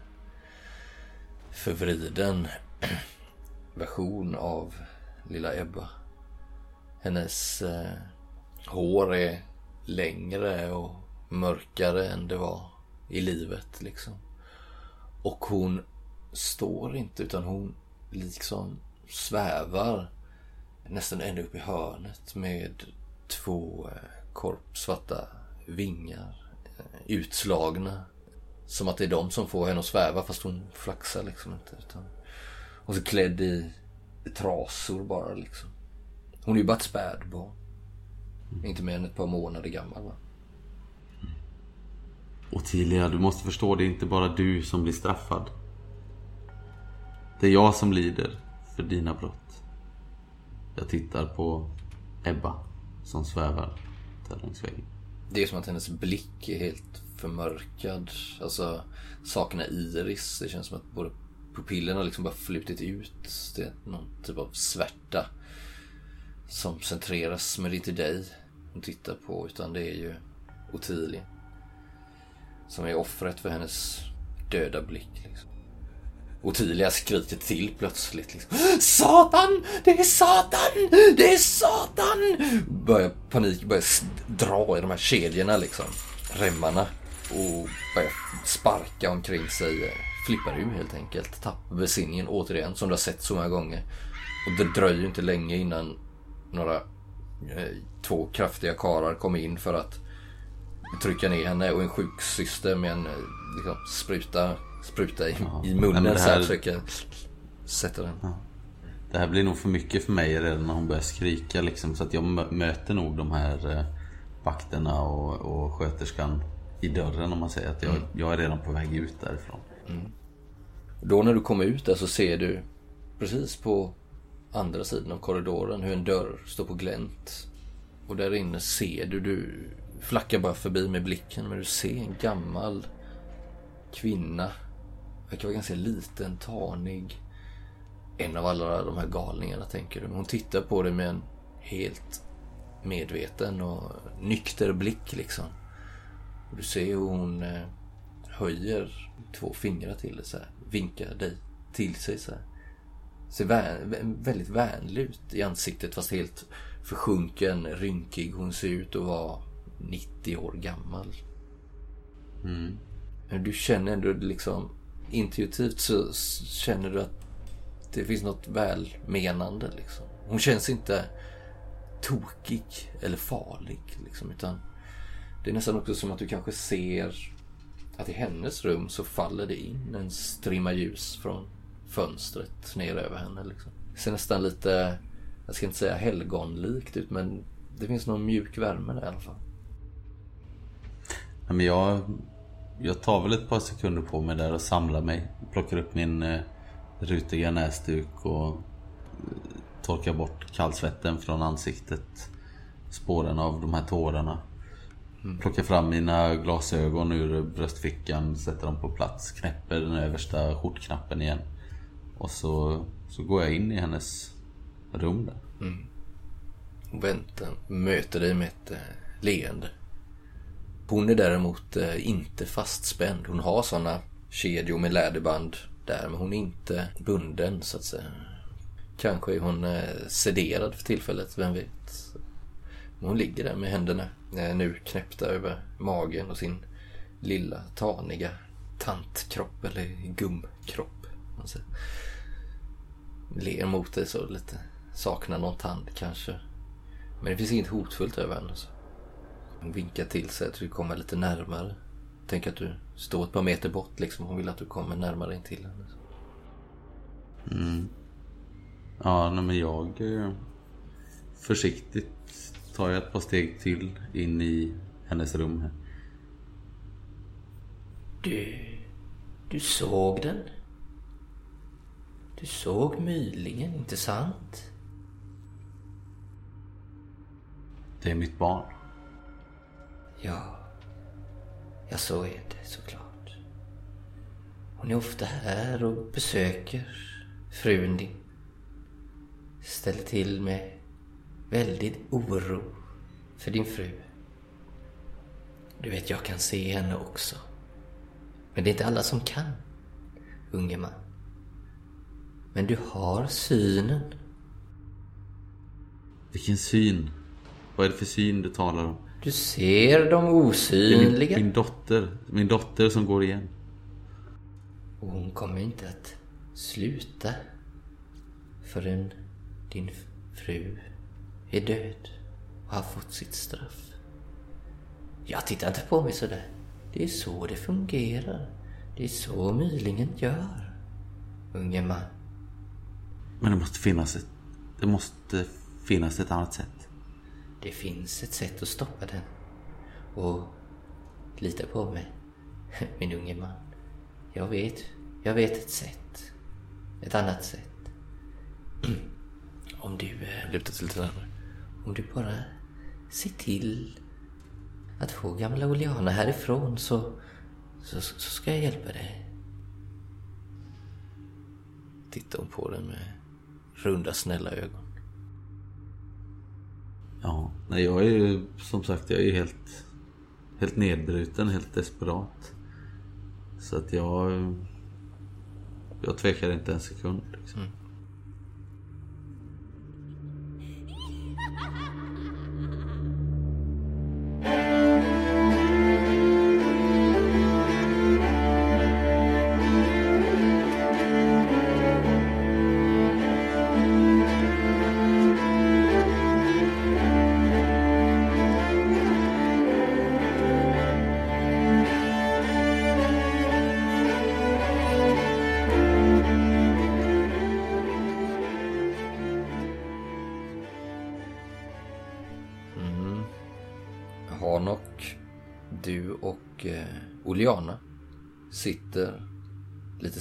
förvriden version av lilla Ebba. Hennes eh, hår är längre och mörkare än det var i livet liksom. Och hon står inte utan hon liksom svävar nästan ända upp i hörnet med två eh, korpsvarta vingar eh, utslagna. Som att det är de som får henne att sväva fast hon flaxar liksom inte. Utan... Och så klädd i, trasor bara liksom. Hon är ju bara ett spädbarn. Inte mer än ett par månader gammal va? Ottilia, du måste förstå, det är inte bara du som blir straffad. Det är jag som lider för dina brott. Jag tittar på Ebba som svävar där längs väggen. Det är som att hennes blick är helt förmörkad. Alltså saknar iris. Det känns som att både pupillerna liksom bara flutit ut. Det är någon typ av svärta. Som centreras. Men det är inte dig hon tittar på. Utan det är ju Ottilia. Som är offret för hennes döda blick. Liksom. Ottilia skriker till plötsligt. Liksom. Satan! Det är Satan! Det är Satan! Börjar panik, börjar dra i de här kedjorna liksom. Remmarna. Och börjar sparka omkring sig. Flippar ur helt enkelt. Tappar besinningen återigen som du har sett så många gånger. Och det dröjer inte länge innan några eh, två kraftiga karar kom in för att trycka ner henne och en sjuksyster med en eh, liksom, spruta, spruta i, Ja, i munnen det så här här- försöka sätta den. Det här blir nog för mycket för mig redan när hon börjar skrika liksom. Så att jag mö- möter nog de här eh, vakterna och, och sköterskan i dörren om man säger att jag, jag är redan på väg ut därifrån. Då när du kommer ut där så ser du precis på andra sidan av korridoren hur en dörr står på glänt. Och där inne ser du, du flackar bara förbi med blicken, men du ser en gammal kvinna. Verkar vara ganska liten, tanig. En av alla de här galningarna tänker du. Men hon tittar på dig med en helt medveten och nykter blick liksom. Och du ser hur hon eh, höjer två fingrar till dig så här. Vinkar dig till sig så här. Ser vän, väldigt vänlig ut i ansiktet fast helt försjunken, rynkig. Hon ser ut att vara 90 år gammal. Men du känner ändå liksom intuitivt så känner du att det finns något välmenande liksom. Hon känns inte tokig eller farlig liksom utan det är nästan också som att du kanske ser att i hennes rum så faller det in en strimma ljus från fönstret ner över henne. Liksom. Det ser nästan lite, jag ska inte säga helgonlikt ut men det finns någon mjuk värme där i alla fall. Ja, Men jag, jag tar väl ett par sekunder på mig där och samlar mig. Plockar upp min eh, rutiga näsduk och eh, torkar bort kallsvetten från ansiktet. Spåren av de här tårarna. Plockar fram mina glasögon ur bröstfickan, sätter dem på plats, knäpper den översta skjortknappen igen. Och så, så går jag in i hennes rum där. Mm. Hon väntar, möter dig med ett eh, leende. Hon är däremot eh, inte fastspänd. Hon har sådana kedjor med läderband där, men hon är inte bunden så att säga. Kanske är hon eh, sederad för tillfället, vem vet. Hon ligger där med händerna eh, nu knäppta över magen och sin lilla taniga tantkropp eller gumkropp. Alltså. Ler mot dig så lite. Saknar någon tand kanske. Men det finns inget hotfullt över henne. Så. Hon vinkar till sig att du kommer lite närmare. Tänk att du står ett par meter bort liksom. Hon vill att du kommer närmare in till henne. Mm. Ja, men jag... Eh, försiktigt tar jag ett par steg till in i hennes rum här. Du... Du såg den? Du såg mylingen, inte sant? Det är mitt barn. Ja. Ja, så är det såklart. Hon är ofta här och besöker frun din. Ställer till med väldigt oro för din fru. Du vet, jag kan se henne också. Men det är inte alla som kan, unge man. Men du har synen. Vilken syn. Vad är det för syn du talar om? Du ser de är min, osynliga. min dotter. Min dotter som går igen. Och hon kommer inte att sluta förrän din fru är död och har fått sitt straff. Jag tittar inte på mig sådär. Det är så det fungerar. Det är så mylingen gör. Unge man. Men det måste finnas ett... Det måste finnas ett annat sätt. Det finns ett sätt att stoppa den. Och lita på mig, min unge man. Jag vet, jag vet ett sätt. Ett annat sätt. Om du eh, lutar sig lite närmare. Om du bara ser till att få gamla Oliana härifrån så, så, så ska jag hjälpa dig. Tittar hon på dig med runda snälla ögon. Ja, nej jag är ju som sagt jag är helt... Helt nedbruten, helt desperat. Så att jag... Jag tvekar inte en sekund. Liksom. Ranok,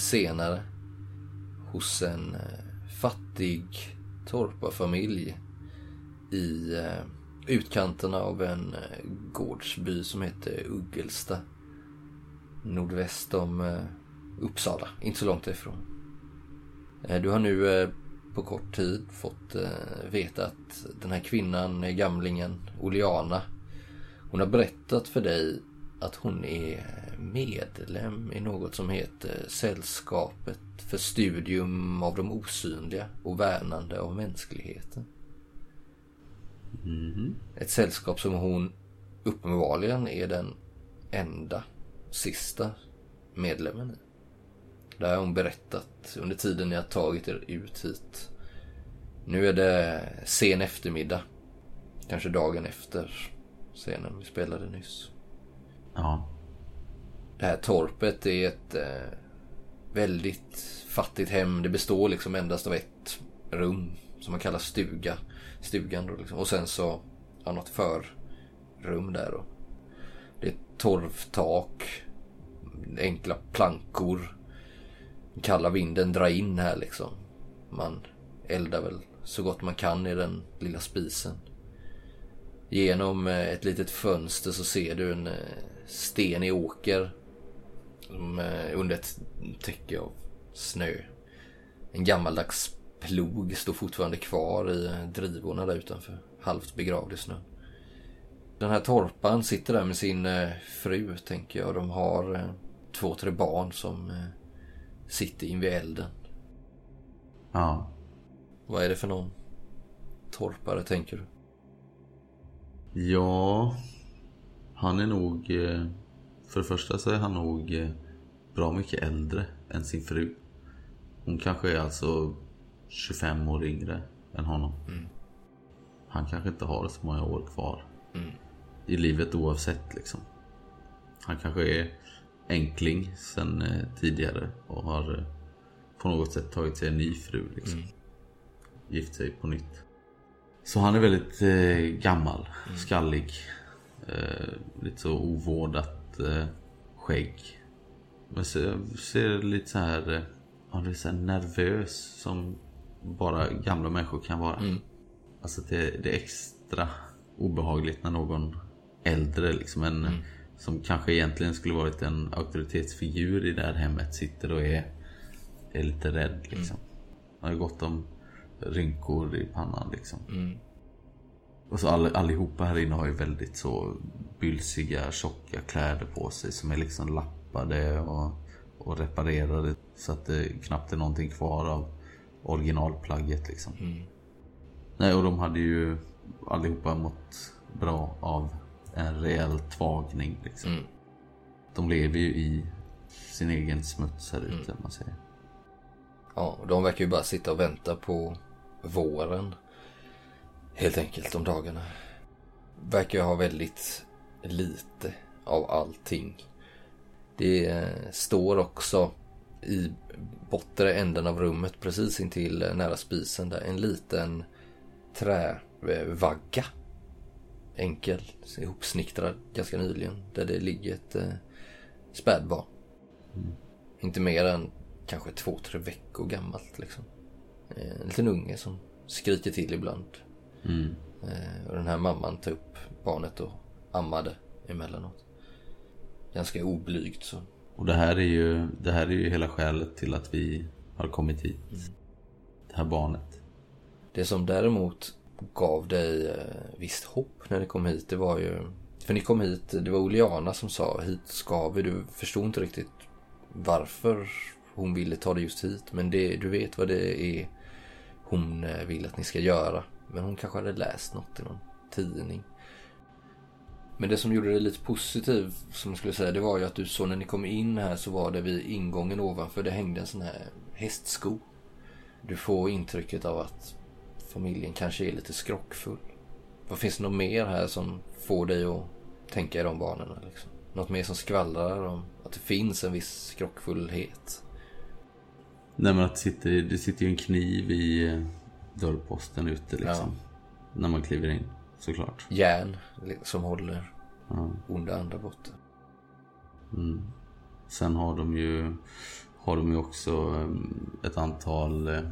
senare hos en eh, fattig torparfamilj i eh, utkanterna av en eh, gårdsby som heter Uggelsta. Nordväst om Uppsala, inte så långt ifrån. Du har nu på kort tid fått veta att den här kvinnan, gamlingen Oliana, hon har berättat för dig att hon är medlem i något som heter Sällskapet för studium av de osynliga och värnande av mänskligheten. Ett sällskap som hon uppenbarligen är den enda sista medlemmen i. Det har hon berättat under tiden har tagit er ut hit. Nu är det sen eftermiddag. Kanske dagen efter scenen vi spelade nyss. Ja. Det här torpet är ett eh, väldigt fattigt hem. Det består liksom endast av ett rum som man kallar stuga. Stugan då liksom. Och sen så ja något förrum där då. Det är ett torvtak. Enkla plankor. Kalla vinden drar in här liksom. Man eldar väl så gott man kan i den lilla spisen. Genom eh, ett litet fönster så ser du en eh, stenig åker. Som, eh, under ett täcke av snö. En gammaldags plog står fortfarande kvar i eh, drivorna där utanför. Halvt begravd i snön. Den här torpan sitter där med sin eh, fru tänker jag. De har två, tre barn som sitter invid elden. Ja. Vad är det för någon torpare tänker du? Ja. Han är nog... För det första så är han nog eh, bra mycket äldre än sin fru. Hon kanske är alltså 25 år yngre än honom. Han kanske inte har så många år kvar. I livet oavsett liksom. Han kanske är enkling sen eh, tidigare och har eh, på något sätt tagit sig en ny fru liksom. Gift sig på nytt. Så han är väldigt eh, gammal, skallig. Eh, lite så ovårdat eh, skägg. Men ser, ser lite så här, eh, ja, lite så nervös som bara gamla människor kan vara. Alltså det, det är extra obehagligt när någon äldre liksom en som kanske egentligen skulle varit en auktoritetsfigur i det här hemmet sitter och är, är lite rädd liksom. Han har gått om rynkor i pannan liksom. Och så all, allihopa här inne har ju väldigt så bylsiga, tjocka kläder på sig som är liksom lappade och, och reparerade så att det knappt är någonting kvar av originalplagget liksom. Nej, och de hade ju allihopa mått bra av en rejäl tvagning liksom. De lever ju i sin egen smuts här ute, om man säger. Ja, och de verkar ju bara sitta och vänta på våren. Helt enkelt de dagarna. Verkar ha väldigt lite av allting. Det står också i bortre änden av rummet precis intill eh, nära spisen där en liten trävagga. Enkel, ihopsnickrad ganska nyligen. Där det ligger ett eh, spädbarn. Inte mer än kanske två, tre veckor gammalt liksom. Eh, En liten unge som skriker till ibland. Eh, Och den här mamman tar upp barnet och ammade emellanåt. Ganska oblygt så. Och det här är ju, det här är ju hela skälet till att vi har kommit hit. Det här barnet. Det som däremot gav dig eh, visst hopp när ni kom hit, det var ju... För ni kom hit, det var Oliana som sa hit ska vi. Du förstod inte riktigt varför hon ville ta dig just hit. Men det, du vet vad det är hon eh, vill att ni ska göra. Men hon kanske hade läst något i någon tidning. Men det som gjorde det lite positiv, som jag skulle säga, det var ju att du såg när ni kom in här så var det vid ingången ovanför, det hängde en sån här hästsko. Du får intrycket av att familjen kanske är lite skrockfull. Vad finns det något mer här som får dig att tänka i de banorna? Liksom? Något mer som skvallrar om att det finns en viss skrockfullhet? Nej men att det sitter, det sitter ju en kniv i eh, dörrposten ute liksom. När man kliver in, såklart. Järn som håller onda andra borta. Sen har de ju, har de ju också eh, ett antal eh,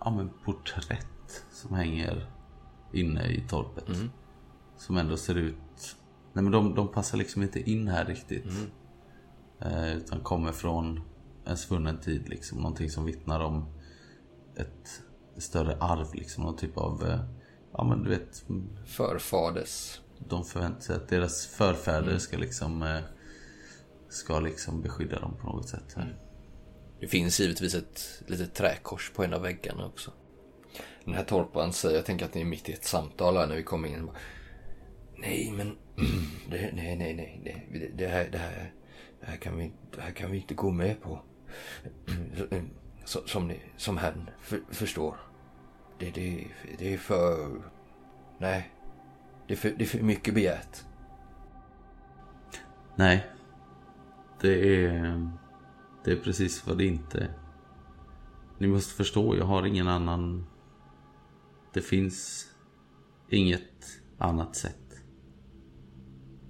ja, men porträtt som hänger inne i torpet. Som ändå ser ut... Nej men de, de passar liksom inte in här riktigt. Eh, utan kommer från en svunnen tid liksom. Någonting som vittnar om ett större arv liksom. Någon typ av... eh, Ja men du vet. Förfaders. De förväntar sig att deras förfäder ska liksom... eh, Ska liksom beskydda dem på något sätt. Här. Det finns givetvis ett litet träkors på en av väggarna också. Den här torparen säger, jag tänker att ni är mitt i ett samtal här när vi kommer in. Bara, nej men, det, nej, nej, nej, det, det, här, det, här, det, här kan vi, det här kan vi inte gå med på. Som, ni, som herrn för, förstår. Det, det, det är för, nej, det är för, det är för mycket begärt. Nej. Det är... Det är precis vad det inte är. Ni måste förstå, jag har ingen annan... Det finns inget annat sätt.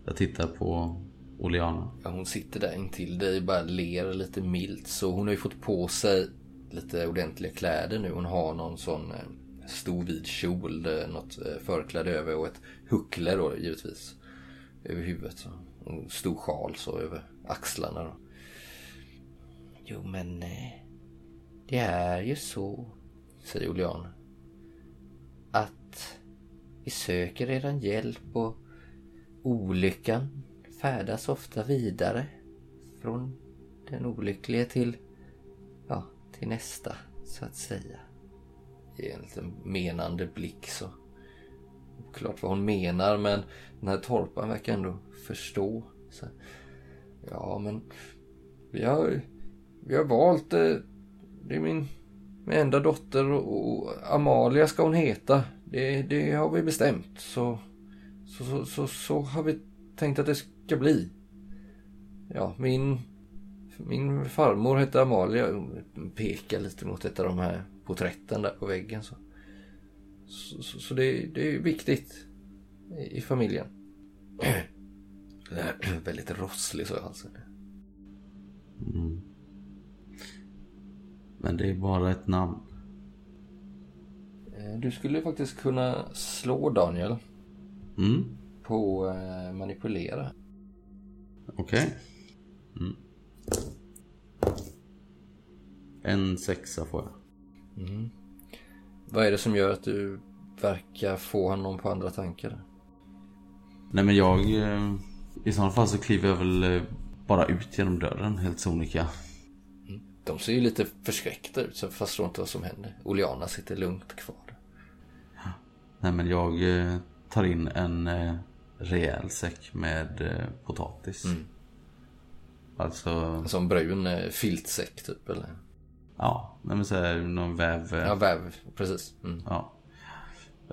Jag tittar på Oleana. Ja, hon sitter där intill dig och bara ler lite milt. Så hon har ju fått på sig lite ordentliga kläder nu. Hon har någon sån eh, stor vid kjol, eh, något eh, förkläde över och ett huckle då givetvis. Över huvudet. Så. Och en stor sjal så över axlarna då. Jo men eh, det är ju så, säger Oleana. Att vi söker eran hjälp och olyckan färdas ofta vidare från den olycklige till, ja, till nästa så att säga. Ge en liten menande blick så. Oklart vad hon menar men den här torpan verkar ändå förstå. Så, ja men vi har, vi har valt, eh, det är min, min enda dotter och, och Amalia ska hon heta. Det, det har vi bestämt så så, så, så, så har vi tänkt att det ska bli. Ja, min, min farmor hette Amalia. Hon Pekar lite mot ett av de här porträtten där på väggen. Så, så, så, så det, det är viktigt i, i familjen. Väldigt rosslig så i halsen. Men det är bara ett namn. Eh, Du skulle faktiskt kunna slå Daniel Mm, på eh, manipulera. okej. Mm. En sexa får jag. Vad är det som gör att du verkar få honom på andra tankar? Nej men jag... eh, I sådana fall så kliver jag väl eh, bara ut genom dörren helt sonika. De ser ju lite förskräckta ut så jag förstår inte vad som händer. Oleana sitter lugnt kvar. Nej men jag eh, tar in en rejäl säck med potatis. Alltså, Alltså en brun filtsäck typ eller? Ja, men så här, någon väv. eh, Ja, väv. Precis. Mm. Ja.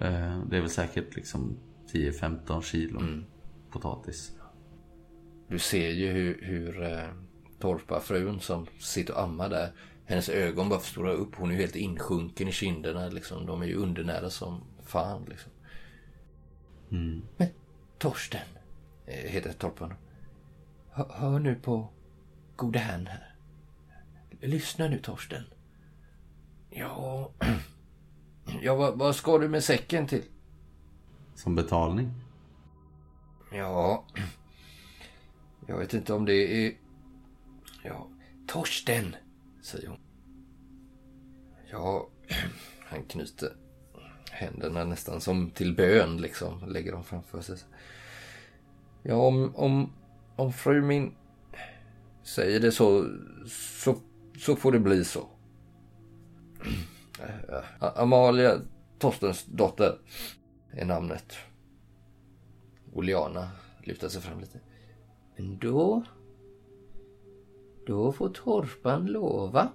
Eh, Det är väl säkert liksom 10-15 kilo potatis. Du ser ju hur, hur eh, torparfrun som sitter och ammar där. Hennes ögon bara förstorar upp. Hon är ju helt insjunken i kinderna liksom. De är ju undernärda som fan liksom. Men Torsten, heter torparen. Hör, hör nu på gode herrn här. Lyssna nu Torsten. Ja, ja vad, vad ska du med säcken till? Som betalning. Ja, jag vet inte om det är... Ja, Torsten, säger hon. Ja, han knyter händerna nästan som till bön liksom. Lägger dem framför sig. Ja, om, om, om fru min säger det så, så, så får det bli så. Amalia Torstens dotter är namnet. Oleana lutar sig fram lite. Men då... Då får Torpan lova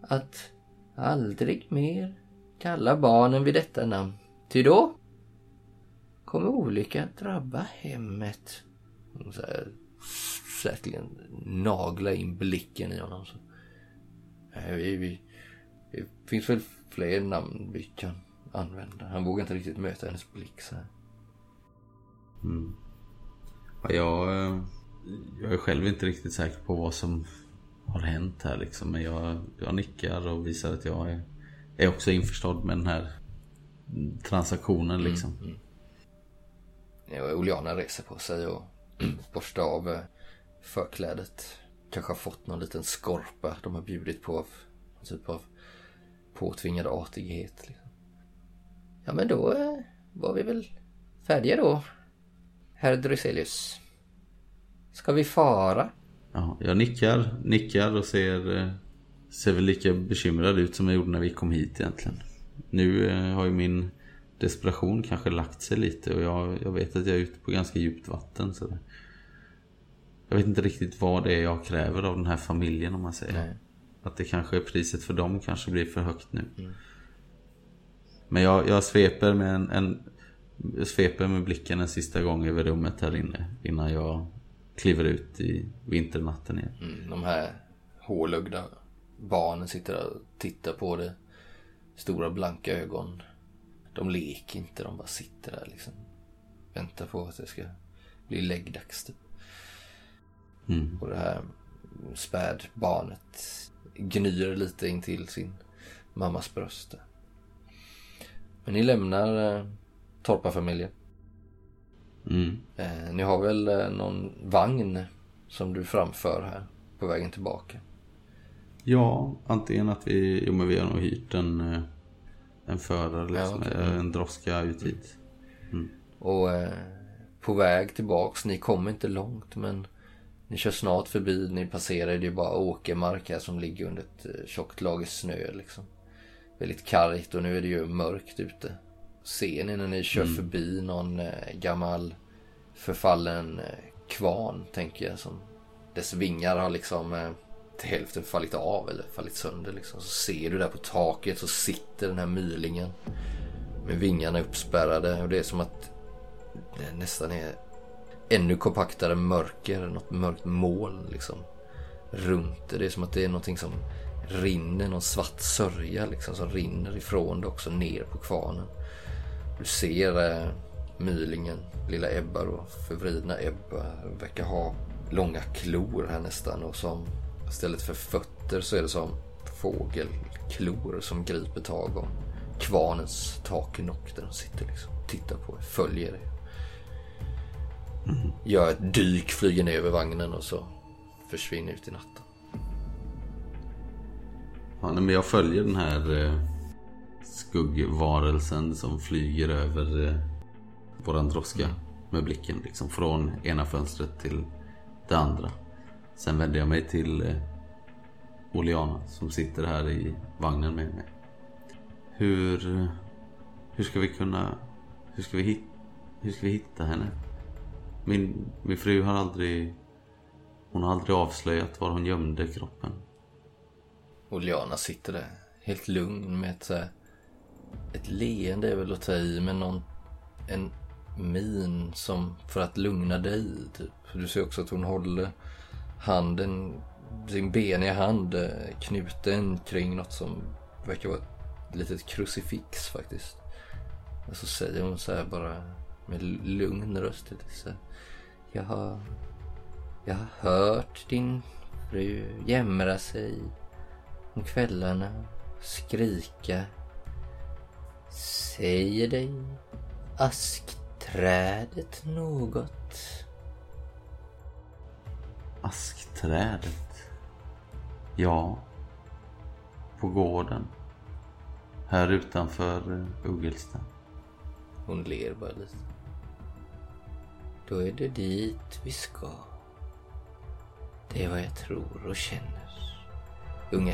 att aldrig mer kalla barnen vid detta namn. Ty då kommer olyckan drabba hemmet. Hon säger säkerligen nagla in blicken i honom. Så. Nej, vi, vi, det finns väl fler namn vi kan använda. Han vågar inte riktigt möta hennes blick så här. Ja, jag, eh, jag är själv inte riktigt säker på vad som har hänt här liksom. Men jag, jag nickar och visar att jag är, är också införstådd med den här transaktionen liksom. Mm, mm. Ja, Oliana reser på sig och borstar av eh, förklädet. Kanske har fått någon liten skorpa de har bjudit på. Någon typ av påtvingad artighet. Liksom. Ja men då eh, var vi väl färdiga då. Herr Dryselius. Ska vi fara? Ja, jag nickar, nickar och ser, eh, ser väl lika bekymrad ut som jag gjorde när vi kom hit egentligen. Nu eh, har ju min desperation kanske lagt sig lite och jag, jag vet att jag är ute på ganska djupt vatten. Så jag vet inte riktigt vad det är jag kräver av den här familjen om man säger. Nej. Att det kanske är priset för dem kanske blir för högt nu. Mm. Men jag, jag sveper med en, en jag sveper med blicken en sista gång över rummet här inne innan jag kliver ut i vinternatten igen. Mm, de här hålögda barnen sitter där och tittar på det. Stora blanka ögon. De leker inte, de bara sitter där liksom. Väntar på att det ska bli läggdags typ. Mm. Och det här spädbarnet gnyr lite in till sin mammas bröst. Men ni lämnar eh, torparfamiljen. Mm. Eh, ni har väl eh, någon vagn som du framför här på vägen tillbaka? Ja, antingen att vi, jo men vi har nog hyrt en, eh, en förare liksom, ja, okay. en droska ut hit. Mm. Och eh, på väg tillbaks, ni kommer inte långt men ni kör snart förbi, ni passerar, det är bara åkermark här som ligger under ett eh, tjockt lager snö liksom. Väldigt kargt och nu är det ju mörkt ute. Ser ni när ni kör mm. förbi någon eh, gammal förfallen eh, kvarn, tänker jag. Som dess vingar har liksom till hälften fallit av eller fallit sönder. Liksom. Så ser du där på taket så sitter den här mylingen med vingarna uppspärrade. Och det är som att det nästan är ännu kompaktare mörker, något mörkt moln liksom runt det. Det är som att det är någonting som rinner, någon svart sörja liksom som rinner ifrån det också ner på kvarnen. Du ser eh, mylingen, lilla Ebba då, förvridna Ebba, verkar ha långa klor här nästan och som istället för fötter så är det som fågelklor som griper tag om kvarnens taknock där de sitter liksom. Tittar på er, följer er. Gör ett dyk, flyger ner över vagnen och så försvinner ut i natten. Ja, men jag följer den här eh, skuggvarelsen som flyger över eh, våran droska mm. med blicken liksom från ena fönstret till det andra. Sen vänder jag mig till eh, Oliana som sitter här i vagnen med mig. Hur, hur ska vi kunna, hur ska vi, hit, hur ska vi hitta henne? Min, min fru har aldrig, hon har aldrig avslöjat var hon gömde kroppen. Oliana sitter där helt lugn med ett, ett leende är väl att ta i men någon, en min som för att lugna dig. Typ. Du ser också att hon håller handen, sin beniga hand knuten kring något som verkar vara ett litet krucifix faktiskt. Och så säger hon så här bara med lugn röst. Så här, jag har, jag har hört din fru jämra sig om kvällarna, skrika. Säger dig ask Askträdet något? Askträdet? Ja. På gården. Här utanför Uggelsta. Hon ler bara lite. Då är det dit vi ska. Det är vad jag tror och känner. Unge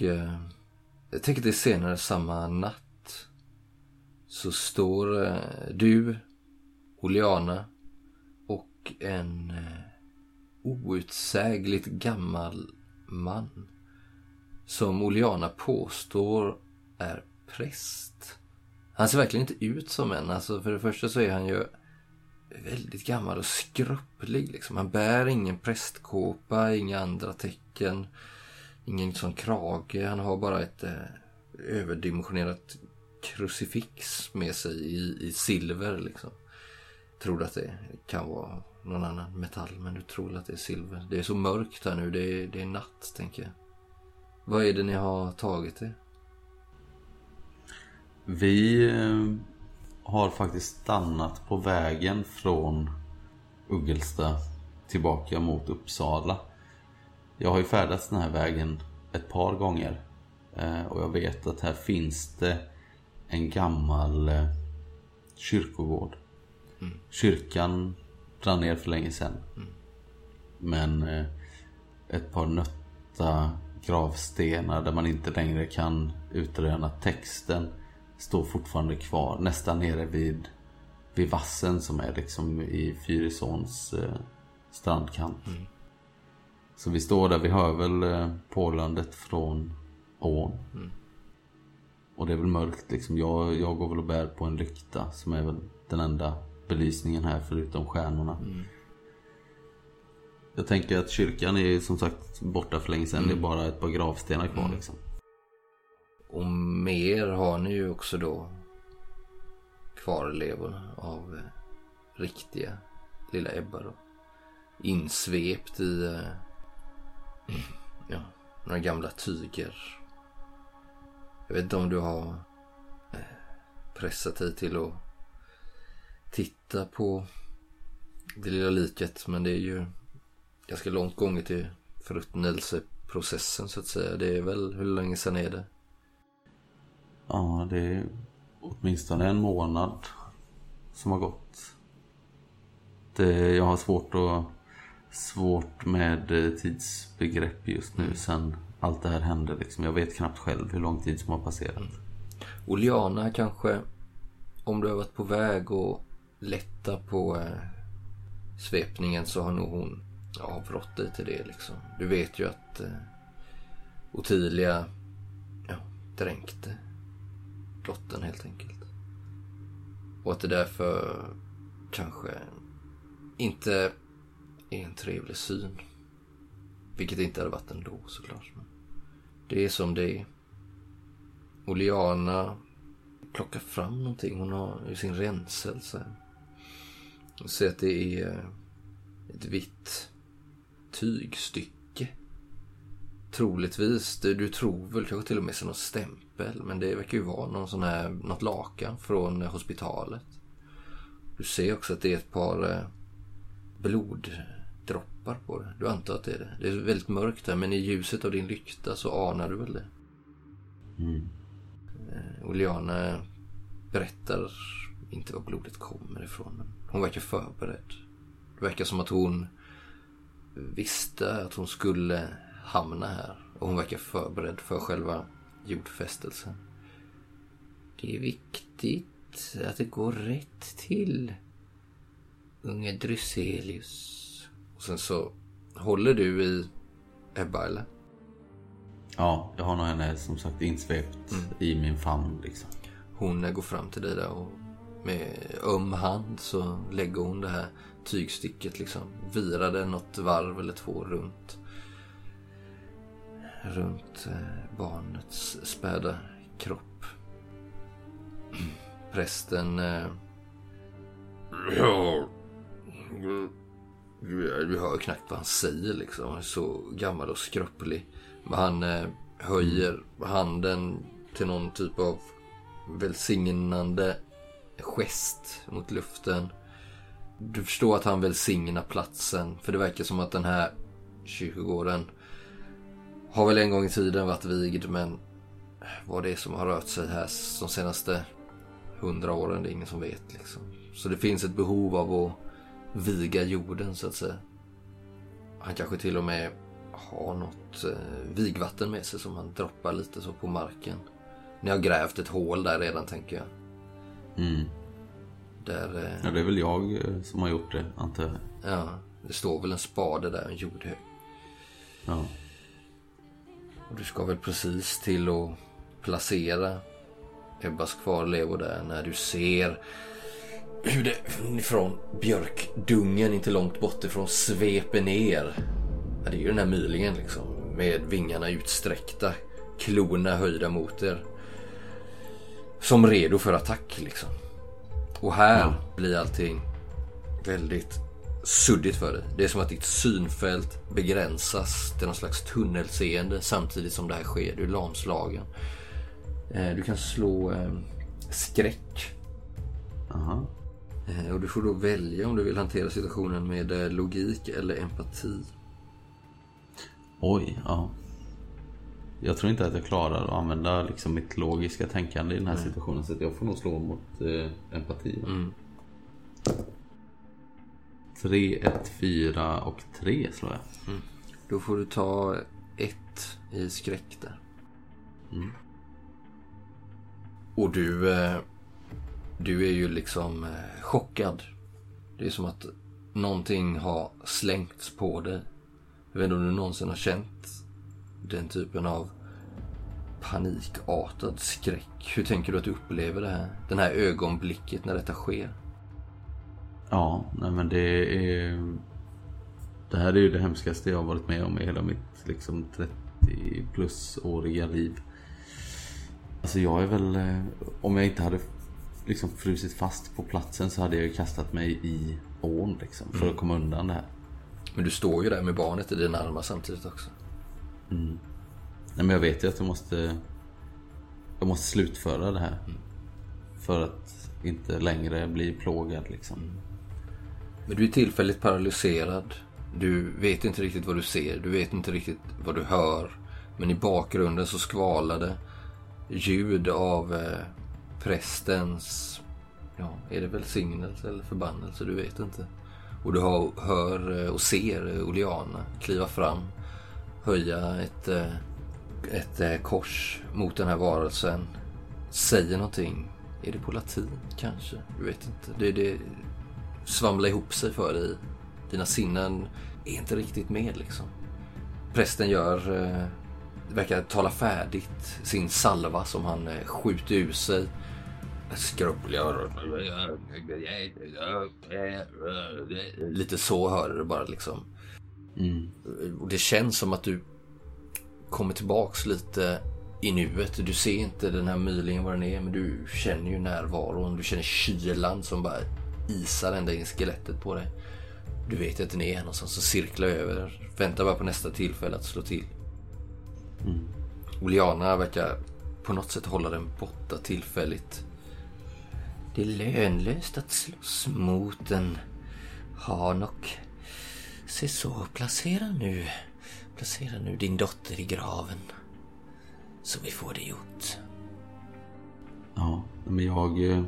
herr Jag tänker det är senare samma natt. så står eh, du, Oliana och en eh, outsägligt gammal man som Oliana påstår är präst. Han ser verkligen inte ut som en. Alltså för det första så är han ju väldigt gammal och skröplig. Liksom. Han bär ingen prästkåpa, inga andra tecken, ingen sån krage. Han har bara ett eh, överdimensionerat krucifix med sig i, i silver. Liksom. Tror att det kan vara någon annan metall, men du tror att det är silver. Det är så mörkt här nu, det är, det är natt, tänker jag. Vad är det ni har tagit er? Vi eh, har faktiskt stannat på vägen från Uggelsta tillbaka mot Uppsala. Jag har ju färdats den här vägen ett par gånger. Eh, och jag vet att här finns det en gammal eh, kyrkogård. Mm. Kyrkan brann ner för länge sedan. Mm. Men ett par nötta gravstenar där man inte längre kan utröna texten står fortfarande kvar nästan nere vid, vid vassen som är liksom i Fyrisåns eh, strandkant. Mm. Så vi står där, vi hör väl eh, pålandet från ån. Mm. Och det är väl mörkt liksom. Jag, jag går väl och bär på en lykta som är väl den enda belysningen här förutom stjärnorna. Mm. Jag tänker att kyrkan är som sagt borta för länge sedan. Mm. Det är bara ett par gravstenar kvar mm. liksom. Och mer har ni ju också då kvarlevor av eh, riktiga lilla Ebba då. Insvept i eh, ja, några gamla tyger. Jag vet inte om du har eh, pressat dig till att titta på det lilla liket men det är ju ganska långt gånget i förruttnelseprocessen så att säga. Det är väl, hur länge sedan är det? Ja, det är åtminstone en månad som har gått. Det, jag har svårt, att, svårt med eh, tidsbegrepp just nu sen allt det här hände. Liksom. Jag vet knappt själv hur lång tid som har passerat. Mm. Oliana kanske, om du har varit på väg och lätta på eh, svepningen så har nog hon avrått dig till det. Liksom. Du vet ju att eh, Ottilia ja, dränkte dottern helt enkelt. Och att det därför kanske inte är en trevlig syn. Vilket inte hade varit ändå såklart. Men det är som det är. Oliana plockar fram någonting. Hon har ju sin renselse. Och ser att det är eh, ett vitt tygstycke Troligtvis. Du, du tror väl kanske till och med sig någon stämpel. Men det verkar ju vara någon sån här, något lakan från eh, hospitalet. Du ser också att det är ett par eh, blod bloddroppar på det. Du antar att det är det. Det är väldigt mörkt där men i ljuset av din lykta så anar du väl det. Mm. Eh, Oliana berättar inte var blodet kommer ifrån. Men hon verkar förberedd. Det verkar som att hon visste att hon skulle hamna här. Och hon verkar förberedd för själva jordfästelsen. Det är viktigt att det går rätt till. Unge Dryselius. Och sen så håller du i Ebba eller? Ja, jag har nog henne som sagt insvept mm. i min famn liksom. Hon går fram till dig där och med öm hand så lägger hon det här tygstycket liksom. Virar det något varv eller två runt runt eh, barnets späda kropp. Prästen... Eh, ja, du hör knappt vad han säger liksom. Han är så gammal och skröplig. Men han eh, höjer handen till någon typ av välsignande gest mot luften. Du förstår att han välsignar platsen. För det verkar som att den här kyrkogården har väl en gång i tiden varit vigd men vad det är som har rört sig här de senaste hundra åren det är ingen som vet. Liksom. Så det finns ett behov av att viga jorden så att säga. Han kanske till och med har något eh, vigvatten med sig som han droppar lite så på marken. Ni har grävt ett hål där redan tänker jag. Mm. Där, eh, Ja, det är väl jag eh, som har gjort det, antar jag. ja, det står väl en spade där, en jordhög. Ja. Och du ska väl precis till att placera Ebbas kvarlevor där när du ser hur det från björkdungen inte långt bort ifrån sveper ner. Ja, det är ju den här mylingen liksom. Med vingarna utsträckta. Klorna höjda mot er. Som redo för attack liksom. Och här blir allting väldigt suddigt för dig. Det är som att ditt synfält begränsas till någon slags tunnelseende samtidigt som det här sker. Du är lamslagen. Eh, Du kan slå eh, skräck. Aha. Eh, Och du får då välja om du vill hantera situationen med eh, logik eller empati. Oj, ja. Jag tror inte att jag klarar att använda liksom mitt logiska tänkande i den här situationen. Så att jag får nog slå mot eh, empati. Mm. 3, 1, 4 och 3 slår jag. Då får du ta ett i skräck där. Och du, eh, du är ju liksom eh, chockad. Det är som att någonting har slängts på dig. Jag vet inte om du någonsin har känt den typen av panikartad skräck. Hur tänker du att du upplever det här? Den här ögonblicket när detta sker? Ja, nej men det är... Det här är ju det hemskaste jag har varit med om i hela mitt liksom 30 plus-åriga liv. Alltså jag är väl... Eh, om jag inte hade liksom frusit fast på platsen så hade jag ju kastat mig i ån liksom. För att komma undan det här. Men du står ju där med barnet i dina armar samtidigt också. Nej men jag vet ju att jag måste... Jag måste slutföra det här. För att inte längre bli plågad liksom. Men du är tillfälligt paralyserad. Du vet inte riktigt vad du ser. Du vet inte riktigt vad du hör. Men i bakgrunden så skvalar det ljud av eh, prästens... Ja, är det välsignelse eller förbannelse? Du vet inte. Och du hör, hör och ser eh, Oleana kliva fram. Höja ett, eh, ett kors mot den här varelsen. Säger någonting. Är det på latin kanske? Du vet inte. Det, det svamlar ihop sig för dig. Dina sinnen är inte riktigt med liksom. Prästen gör, eh, verkar tala färdigt sin salva som han eh, skjuter ur sig. Skrubblar. Lite så hör du bara liksom. Och det känns som att du kommer tillbaks lite i nuet. Du ser inte den här mylingen vad den är, men du känner ju närvaron. Du känner kylan som bara isar ända in i skelettet på dig. Du vet att den är här någonstans och cirklar över. Väntar bara på nästa tillfälle att slå till. Oliana verkar på något sätt hålla den borta tillfälligt. Det är lönlöst att slåss mot en Hanok. Se så, placera nu. Placera nu din dotter i graven. Så vi får det gjort. Ja, men jag... eh,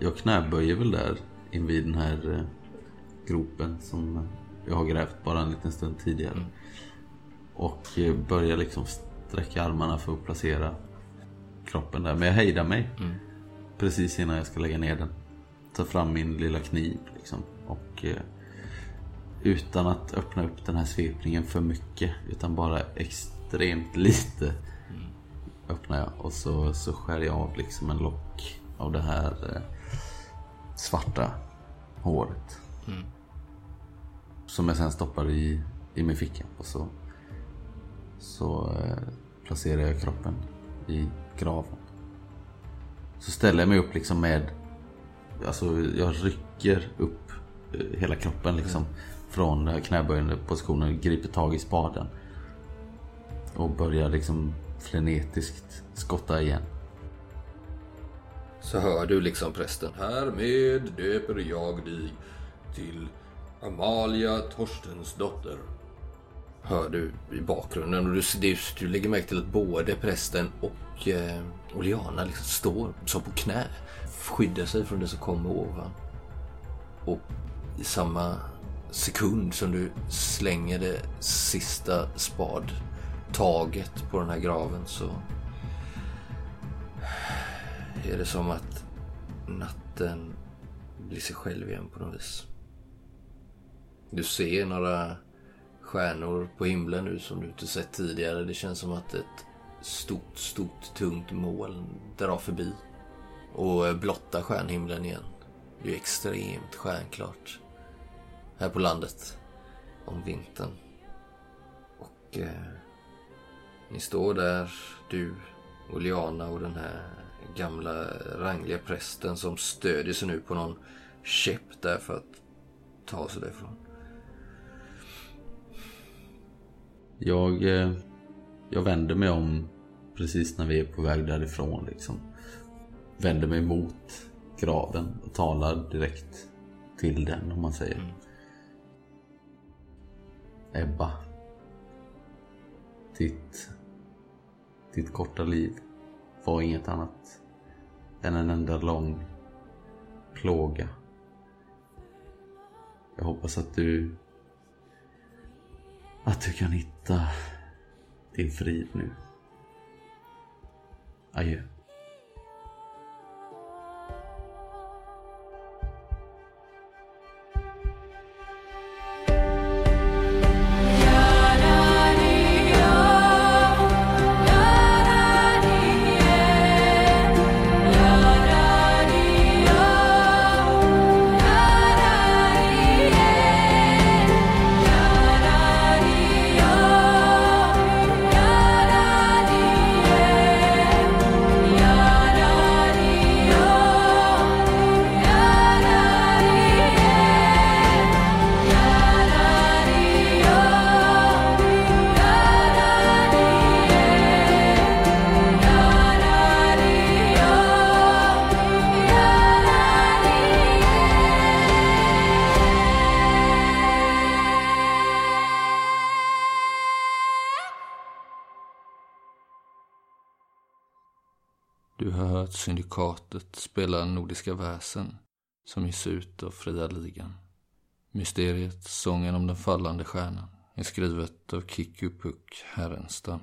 Jag knäböjer väl där invid den här eh, gropen som jag har grävt bara en liten stund tidigare. Och eh, börjar liksom sträcka armarna för att placera kroppen där. Men jag hejdar mig. Precis innan jag ska lägga ner den. Tar fram min lilla kniv liksom. Och eh, utan att öppna upp den här svepningen för mycket. Utan bara extremt lite. Öppnar jag och så, så skär jag av liksom en lock av det här eh, svarta håret. Som jag sen stoppar i, i min ficka. Och så, så eh, placerar jag kroppen i graven. Så ställer jag mig upp liksom med... Alltså jag rycker upp eh, hela kroppen liksom. Från knäböjande positionen, griper tag i spaden. Och börjar liksom frenetiskt skotta igen. Så hör du liksom prästen. Härmed döper jag dig till Amalia Torstens dotter. Hör du i bakgrunden och du, du, du lägger märke till att både prästen och eh, Oliana liksom står som på knä. Skyddar sig från det som kommer ovan. Och i samma sekund som du slänger det sista spadtaget på den här graven så är det som att natten blir sig själv igen på något vis. Du ser några stjärnor på himlen nu som du inte sett tidigare. Det känns som att ett stort, stort, tungt moln drar förbi och eh, blottar stjärnhimlen igen. Det är extremt stjärnklart här på landet om vintern. Och eh, ni står där, du och Liana och den här gamla rangliga prästen som stödjer sig nu på någon käpp där för att ta sig därifrån. Jag, eh, jag vänder mig om precis när vi är på väg därifrån liksom. Vänder mig mot graven och talar direkt till den om man säger. Mm. Ebba. Ditt, ditt korta liv var inget annat än en enda lång plåga. Jag hoppas att du att du kan hitta din frid nu. ayı. Syndikatet spelar Nordiska väsen som ges ut av Fria Ligan. Mysteriet Sången om den fallande stjärnan är skrivet av Kikku Puck Härenstam.